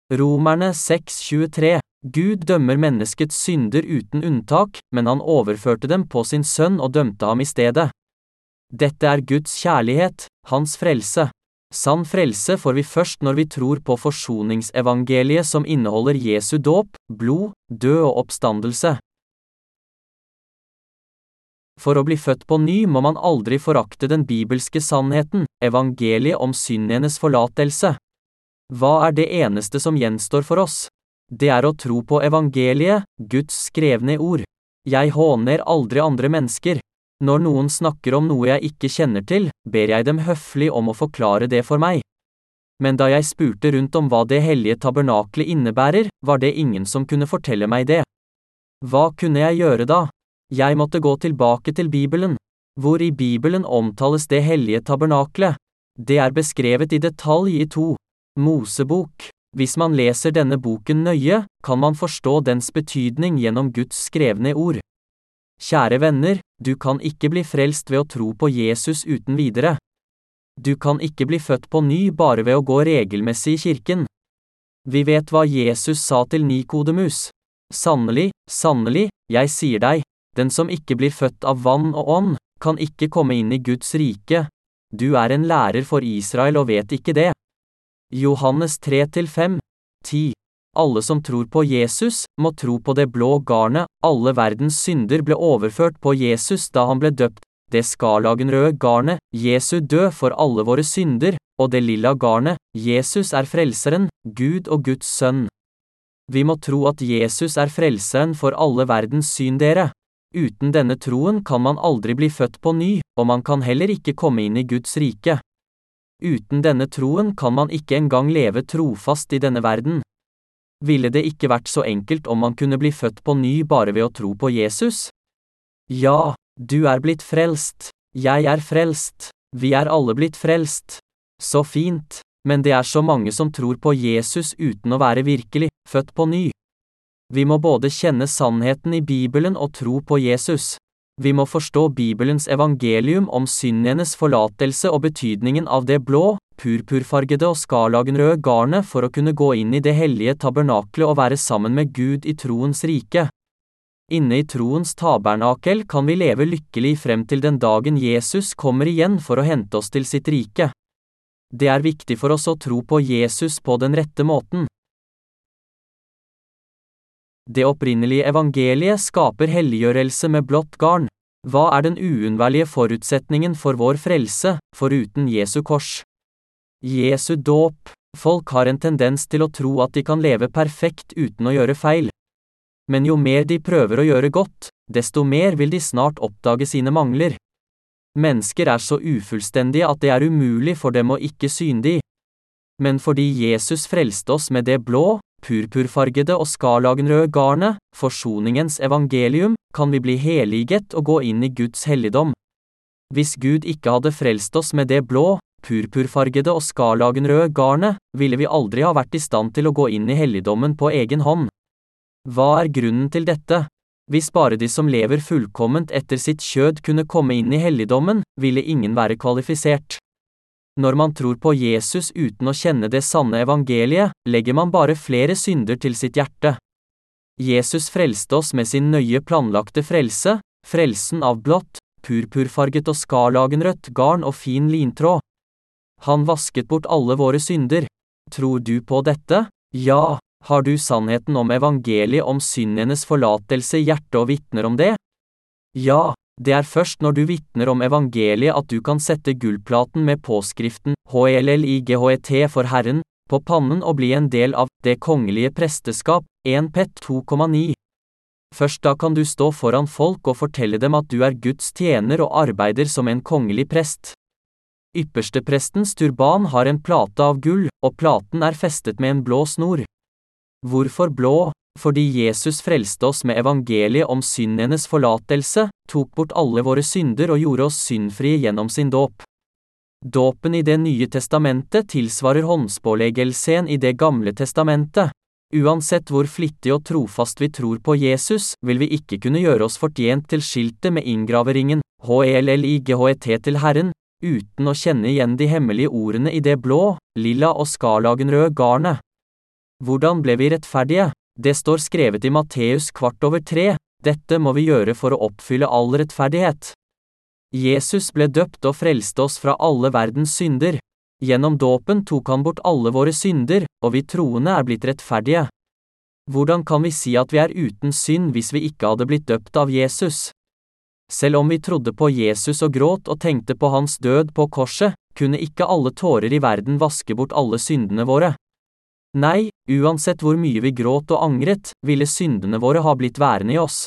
Romerne 6,23 Gud dømmer menneskets synder uten unntak, men han overførte dem på sin sønn og dømte ham i stedet. Dette er Guds kjærlighet, hans frelse. Sann frelse får vi først når vi tror på forsoningsevangeliet som inneholder Jesu dåp, blod, død og oppstandelse. For å bli født på ny må man aldri forakte den bibelske sannheten, evangeliet om syndenes forlatelse. Hva er det eneste som gjenstår for oss? Det er å tro på evangeliet, Guds skrevne ord. Jeg håner aldri andre mennesker. Når noen snakker om noe jeg ikke kjenner til, ber jeg dem høflig om å forklare det for meg. Men da jeg spurte rundt om hva det hellige tabernaklet innebærer, var det ingen som kunne fortelle meg det. Hva kunne jeg gjøre da? Jeg måtte gå tilbake til Bibelen. Hvor i Bibelen omtales det hellige tabernaklet? Det er beskrevet i detalj i to. Mosebok. Hvis man leser denne boken nøye, kan man forstå dens betydning gjennom Guds skrevne ord. Kjære venner, du kan ikke bli frelst ved å tro på Jesus uten videre. Du kan ikke bli født på ny bare ved å gå regelmessig i kirken. Vi vet hva Jesus sa til Nikodemus. Sannelig, sannelig, jeg sier deg, den som ikke blir født av vann og ånd, kan ikke komme inn i Guds rike. Du er en lærer for Israel og vet ikke det. Johannes 3-5. 10. Alle som tror på Jesus, må tro på det blå garnet, alle verdens synder ble overført på Jesus da han ble døpt, det skarlagenrøde garnet, Jesu død for alle våre synder, og det lilla garnet, Jesus er frelseren, Gud og Guds sønn. Vi må tro at Jesus er frelseren for alle verdens syndere. Uten denne troen kan man aldri bli født på ny, og man kan heller ikke komme inn i Guds rike. Uten denne troen kan man ikke engang leve trofast i denne verden. Ville det ikke vært så enkelt om man kunne bli født på ny bare ved å tro på Jesus? Ja, du er blitt frelst. Jeg er frelst. Vi er alle blitt frelst. Så fint. Men det er så mange som tror på Jesus uten å være virkelig født på ny. Vi må både kjenne sannheten i Bibelen og tro på Jesus. Vi må forstå Bibelens evangelium om syndenes forlatelse og betydningen av det blå, purpurfargede og skarlagenrøde garnet for å kunne gå inn i det hellige tabernaklet og være sammen med Gud i troens rike. Inne i troens tabernakel kan vi leve lykkelig frem til den dagen Jesus kommer igjen for å hente oss til sitt rike. Det er viktig for oss å tro på Jesus på den rette måten. Det opprinnelige evangeliet skaper helliggjørelse med blått garn. Hva er den uunnværlige forutsetningen for vår frelse, foruten Jesu kors? Jesu dåp. Folk har en tendens til å tro at de kan leve perfekt uten å gjøre feil. Men jo mer de prøver å gjøre godt, desto mer vil de snart oppdage sine mangler. Mennesker er så ufullstendige at det er umulig for dem å ikke synde. Men fordi Jesus frelste oss med det blå, purpurfargede og skarlagenrøde garnet, forsoningens evangelium, kan vi bli heliget og gå inn i Guds helligdom. Hvis Gud ikke hadde frelst oss med det blå, purpurfargede og skarlagenrøde garnet, ville vi aldri ha vært i stand til å gå inn i helligdommen på egen hånd. Hva er grunnen til dette? Hvis bare de som lever fullkomment etter sitt kjød kunne komme inn i helligdommen, ville ingen være kvalifisert. Når man tror på Jesus uten å kjenne det sanne evangeliet, legger man bare flere synder til sitt hjerte. Jesus frelste oss med sin nøye planlagte frelse, frelsen av blått, purpurfarget og skarlagenrødt garn og fin lintråd. Han vasket bort alle våre synder. Tror du på dette? Ja. Har du sannheten om evangeliet om syndenes forlatelse i hjertet og vitner om det? Ja, det er først når du vitner om evangeliet at du kan sette gullplaten med påskriften HLLIGHET for Herren på pannen og bli en del av det kongelige presteskap, 1 Pet 2,9. Først da kan du stå foran folk og fortelle dem at du er Guds tjener og arbeider som en kongelig prest. Yppersteprestens turban har en plate av gull, og platen er festet med en blå snor. Hvorfor blå? Fordi Jesus frelste oss med evangeliet om syndenes forlatelse, tok bort alle våre synder og gjorde oss syndfrie gjennom sin dåp. Dåpen i Det nye testamentet tilsvarer håndspåleggelsen i Det gamle testamentet. Uansett hvor flittig og trofast vi tror på Jesus, vil vi ikke kunne gjøre oss fortjent til skiltet med inngraveringen HELLIGHET til Herren, uten å kjenne igjen de hemmelige ordene i det blå, lilla og skarlagenrøde garnet. Hvordan ble vi rettferdige? Det står skrevet i Matteus kvart over tre, dette må vi gjøre for å oppfylle all rettferdighet. Jesus ble døpt og frelste oss fra alle verdens synder. Gjennom dåpen tok han bort alle våre synder, og vi troende er blitt rettferdige. Hvordan kan vi si at vi er uten synd hvis vi ikke hadde blitt døpt av Jesus? Selv om vi trodde på Jesus og gråt og tenkte på hans død på korset, kunne ikke alle tårer i verden vaske bort alle syndene våre. Nei, uansett hvor mye vi gråt og angret, ville syndene våre ha blitt værende i oss.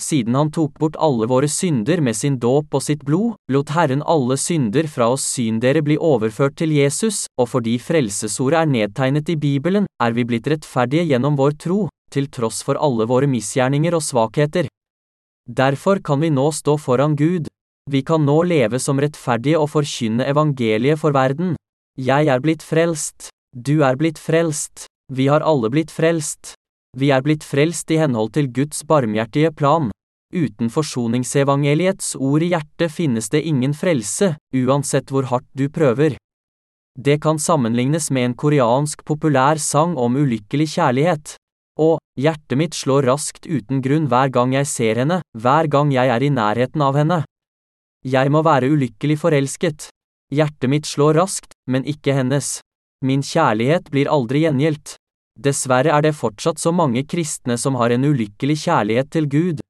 Siden han tok bort alle våre synder med sin dåp og sitt blod, lot Herren alle synder fra oss syndere bli overført til Jesus, og fordi frelsesordet er nedtegnet i Bibelen, er vi blitt rettferdige gjennom vår tro, til tross for alle våre misgjerninger og svakheter. Derfor kan vi nå stå foran Gud. Vi kan nå leve som rettferdige og forkynne evangeliet for verden. Jeg er blitt frelst. Du er blitt frelst. Vi har alle blitt frelst. Vi er blitt frelst i henhold til Guds barmhjertige plan. Uten forsoningsevangeliets ord i hjertet finnes det ingen frelse, uansett hvor hardt du prøver. Det kan sammenlignes med en koreansk populær sang om ulykkelig kjærlighet. Og, hjertet mitt slår raskt uten grunn hver gang jeg ser henne, hver gang jeg er i nærheten av henne. Jeg må være ulykkelig forelsket. Hjertet mitt slår raskt, men ikke hennes. Min kjærlighet blir aldri gjengjeldt. Dessverre er det fortsatt så mange kristne som har en ulykkelig kjærlighet til Gud.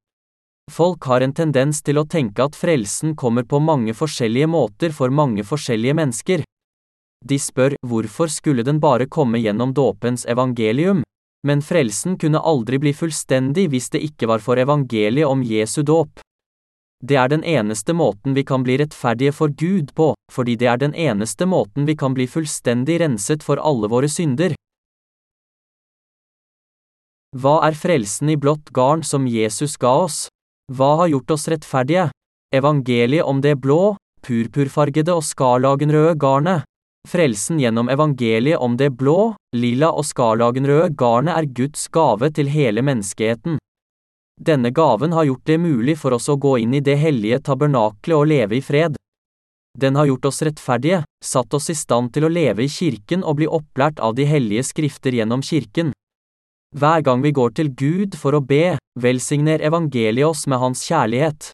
Folk har en tendens til å tenke at frelsen kommer på mange forskjellige måter for mange forskjellige mennesker. De spør hvorfor skulle den bare komme gjennom dåpens evangelium? Men frelsen kunne aldri bli fullstendig hvis det ikke var for evangeliet om Jesu dåp. Det er den eneste måten vi kan bli rettferdige for Gud på, fordi det er den eneste måten vi kan bli fullstendig renset for alle våre synder. Hva er frelsen i blått garn som Jesus ga oss? Hva har gjort oss rettferdige? Evangeliet om det blå, purpurfargede og skarlagenrøde garnet. Frelsen gjennom evangeliet om det blå, lilla og skarlagenrøde garnet er Guds gave til hele menneskeheten. Denne gaven har gjort det mulig for oss å gå inn i det hellige tabernaklet og leve i fred. Den har gjort oss rettferdige, satt oss i stand til å leve i kirken og bli opplært av de hellige skrifter gjennom kirken. Hver gang vi går til Gud for å be, velsigner evangeliet oss med Hans kjærlighet.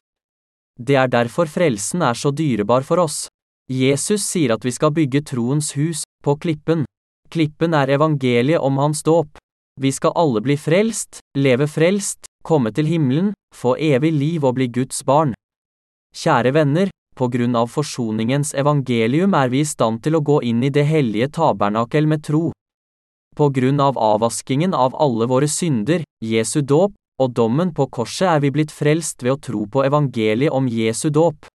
Det er derfor frelsen er så dyrebar for oss. Jesus sier at vi skal bygge troens hus, på klippen. Klippen er evangeliet om hans dåp. Vi skal alle bli frelst, leve frelst, komme til himmelen, få evig liv og bli Guds barn. Kjære venner, på grunn av forsoningens evangelium er vi i stand til å gå inn i det hellige tabernakel med tro. På grunn av avvaskingen av alle våre synder, Jesu dåp, og dommen på korset er vi blitt frelst ved å tro på evangeliet om Jesu dåp.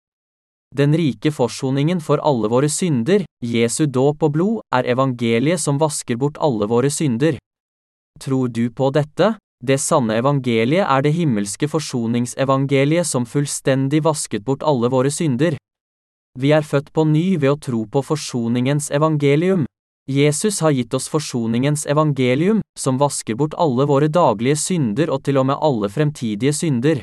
Den rike forsoningen for alle våre synder, Jesu dåp og blod, er evangeliet som vasker bort alle våre synder. Tror du på dette? Det sanne evangeliet er det himmelske forsoningsevangeliet som fullstendig vasket bort alle våre synder. Vi er født på ny ved å tro på forsoningens evangelium. Jesus har gitt oss forsoningens evangelium, som vasker bort alle våre daglige synder og til og med alle fremtidige synder.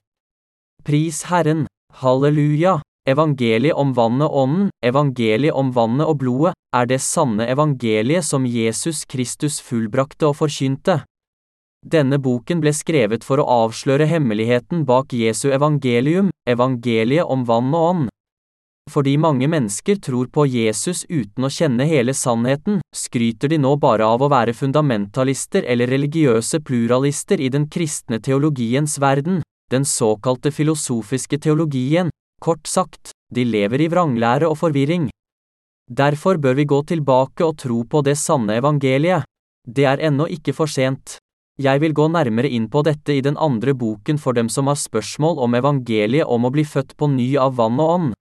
Pris Herren, halleluja! Evangeliet om vannet og ånden, evangeliet om vannet og blodet, er det sanne evangeliet som Jesus Kristus fullbrakte og forkynte. Denne boken ble skrevet for å avsløre hemmeligheten bak Jesu evangelium, evangeliet om vann og ånd. Fordi mange mennesker tror på Jesus uten å kjenne hele sannheten, skryter de nå bare av å være fundamentalister eller religiøse pluralister i den kristne teologiens verden, den såkalte filosofiske teologien, kort sagt, de lever i vranglære og forvirring. Derfor bør vi gå tilbake og tro på det sanne evangeliet. Det er ennå ikke for sent. Jeg vil gå nærmere inn på dette i den andre boken for dem som har spørsmål om evangeliet om å bli født på ny av vann og ånd.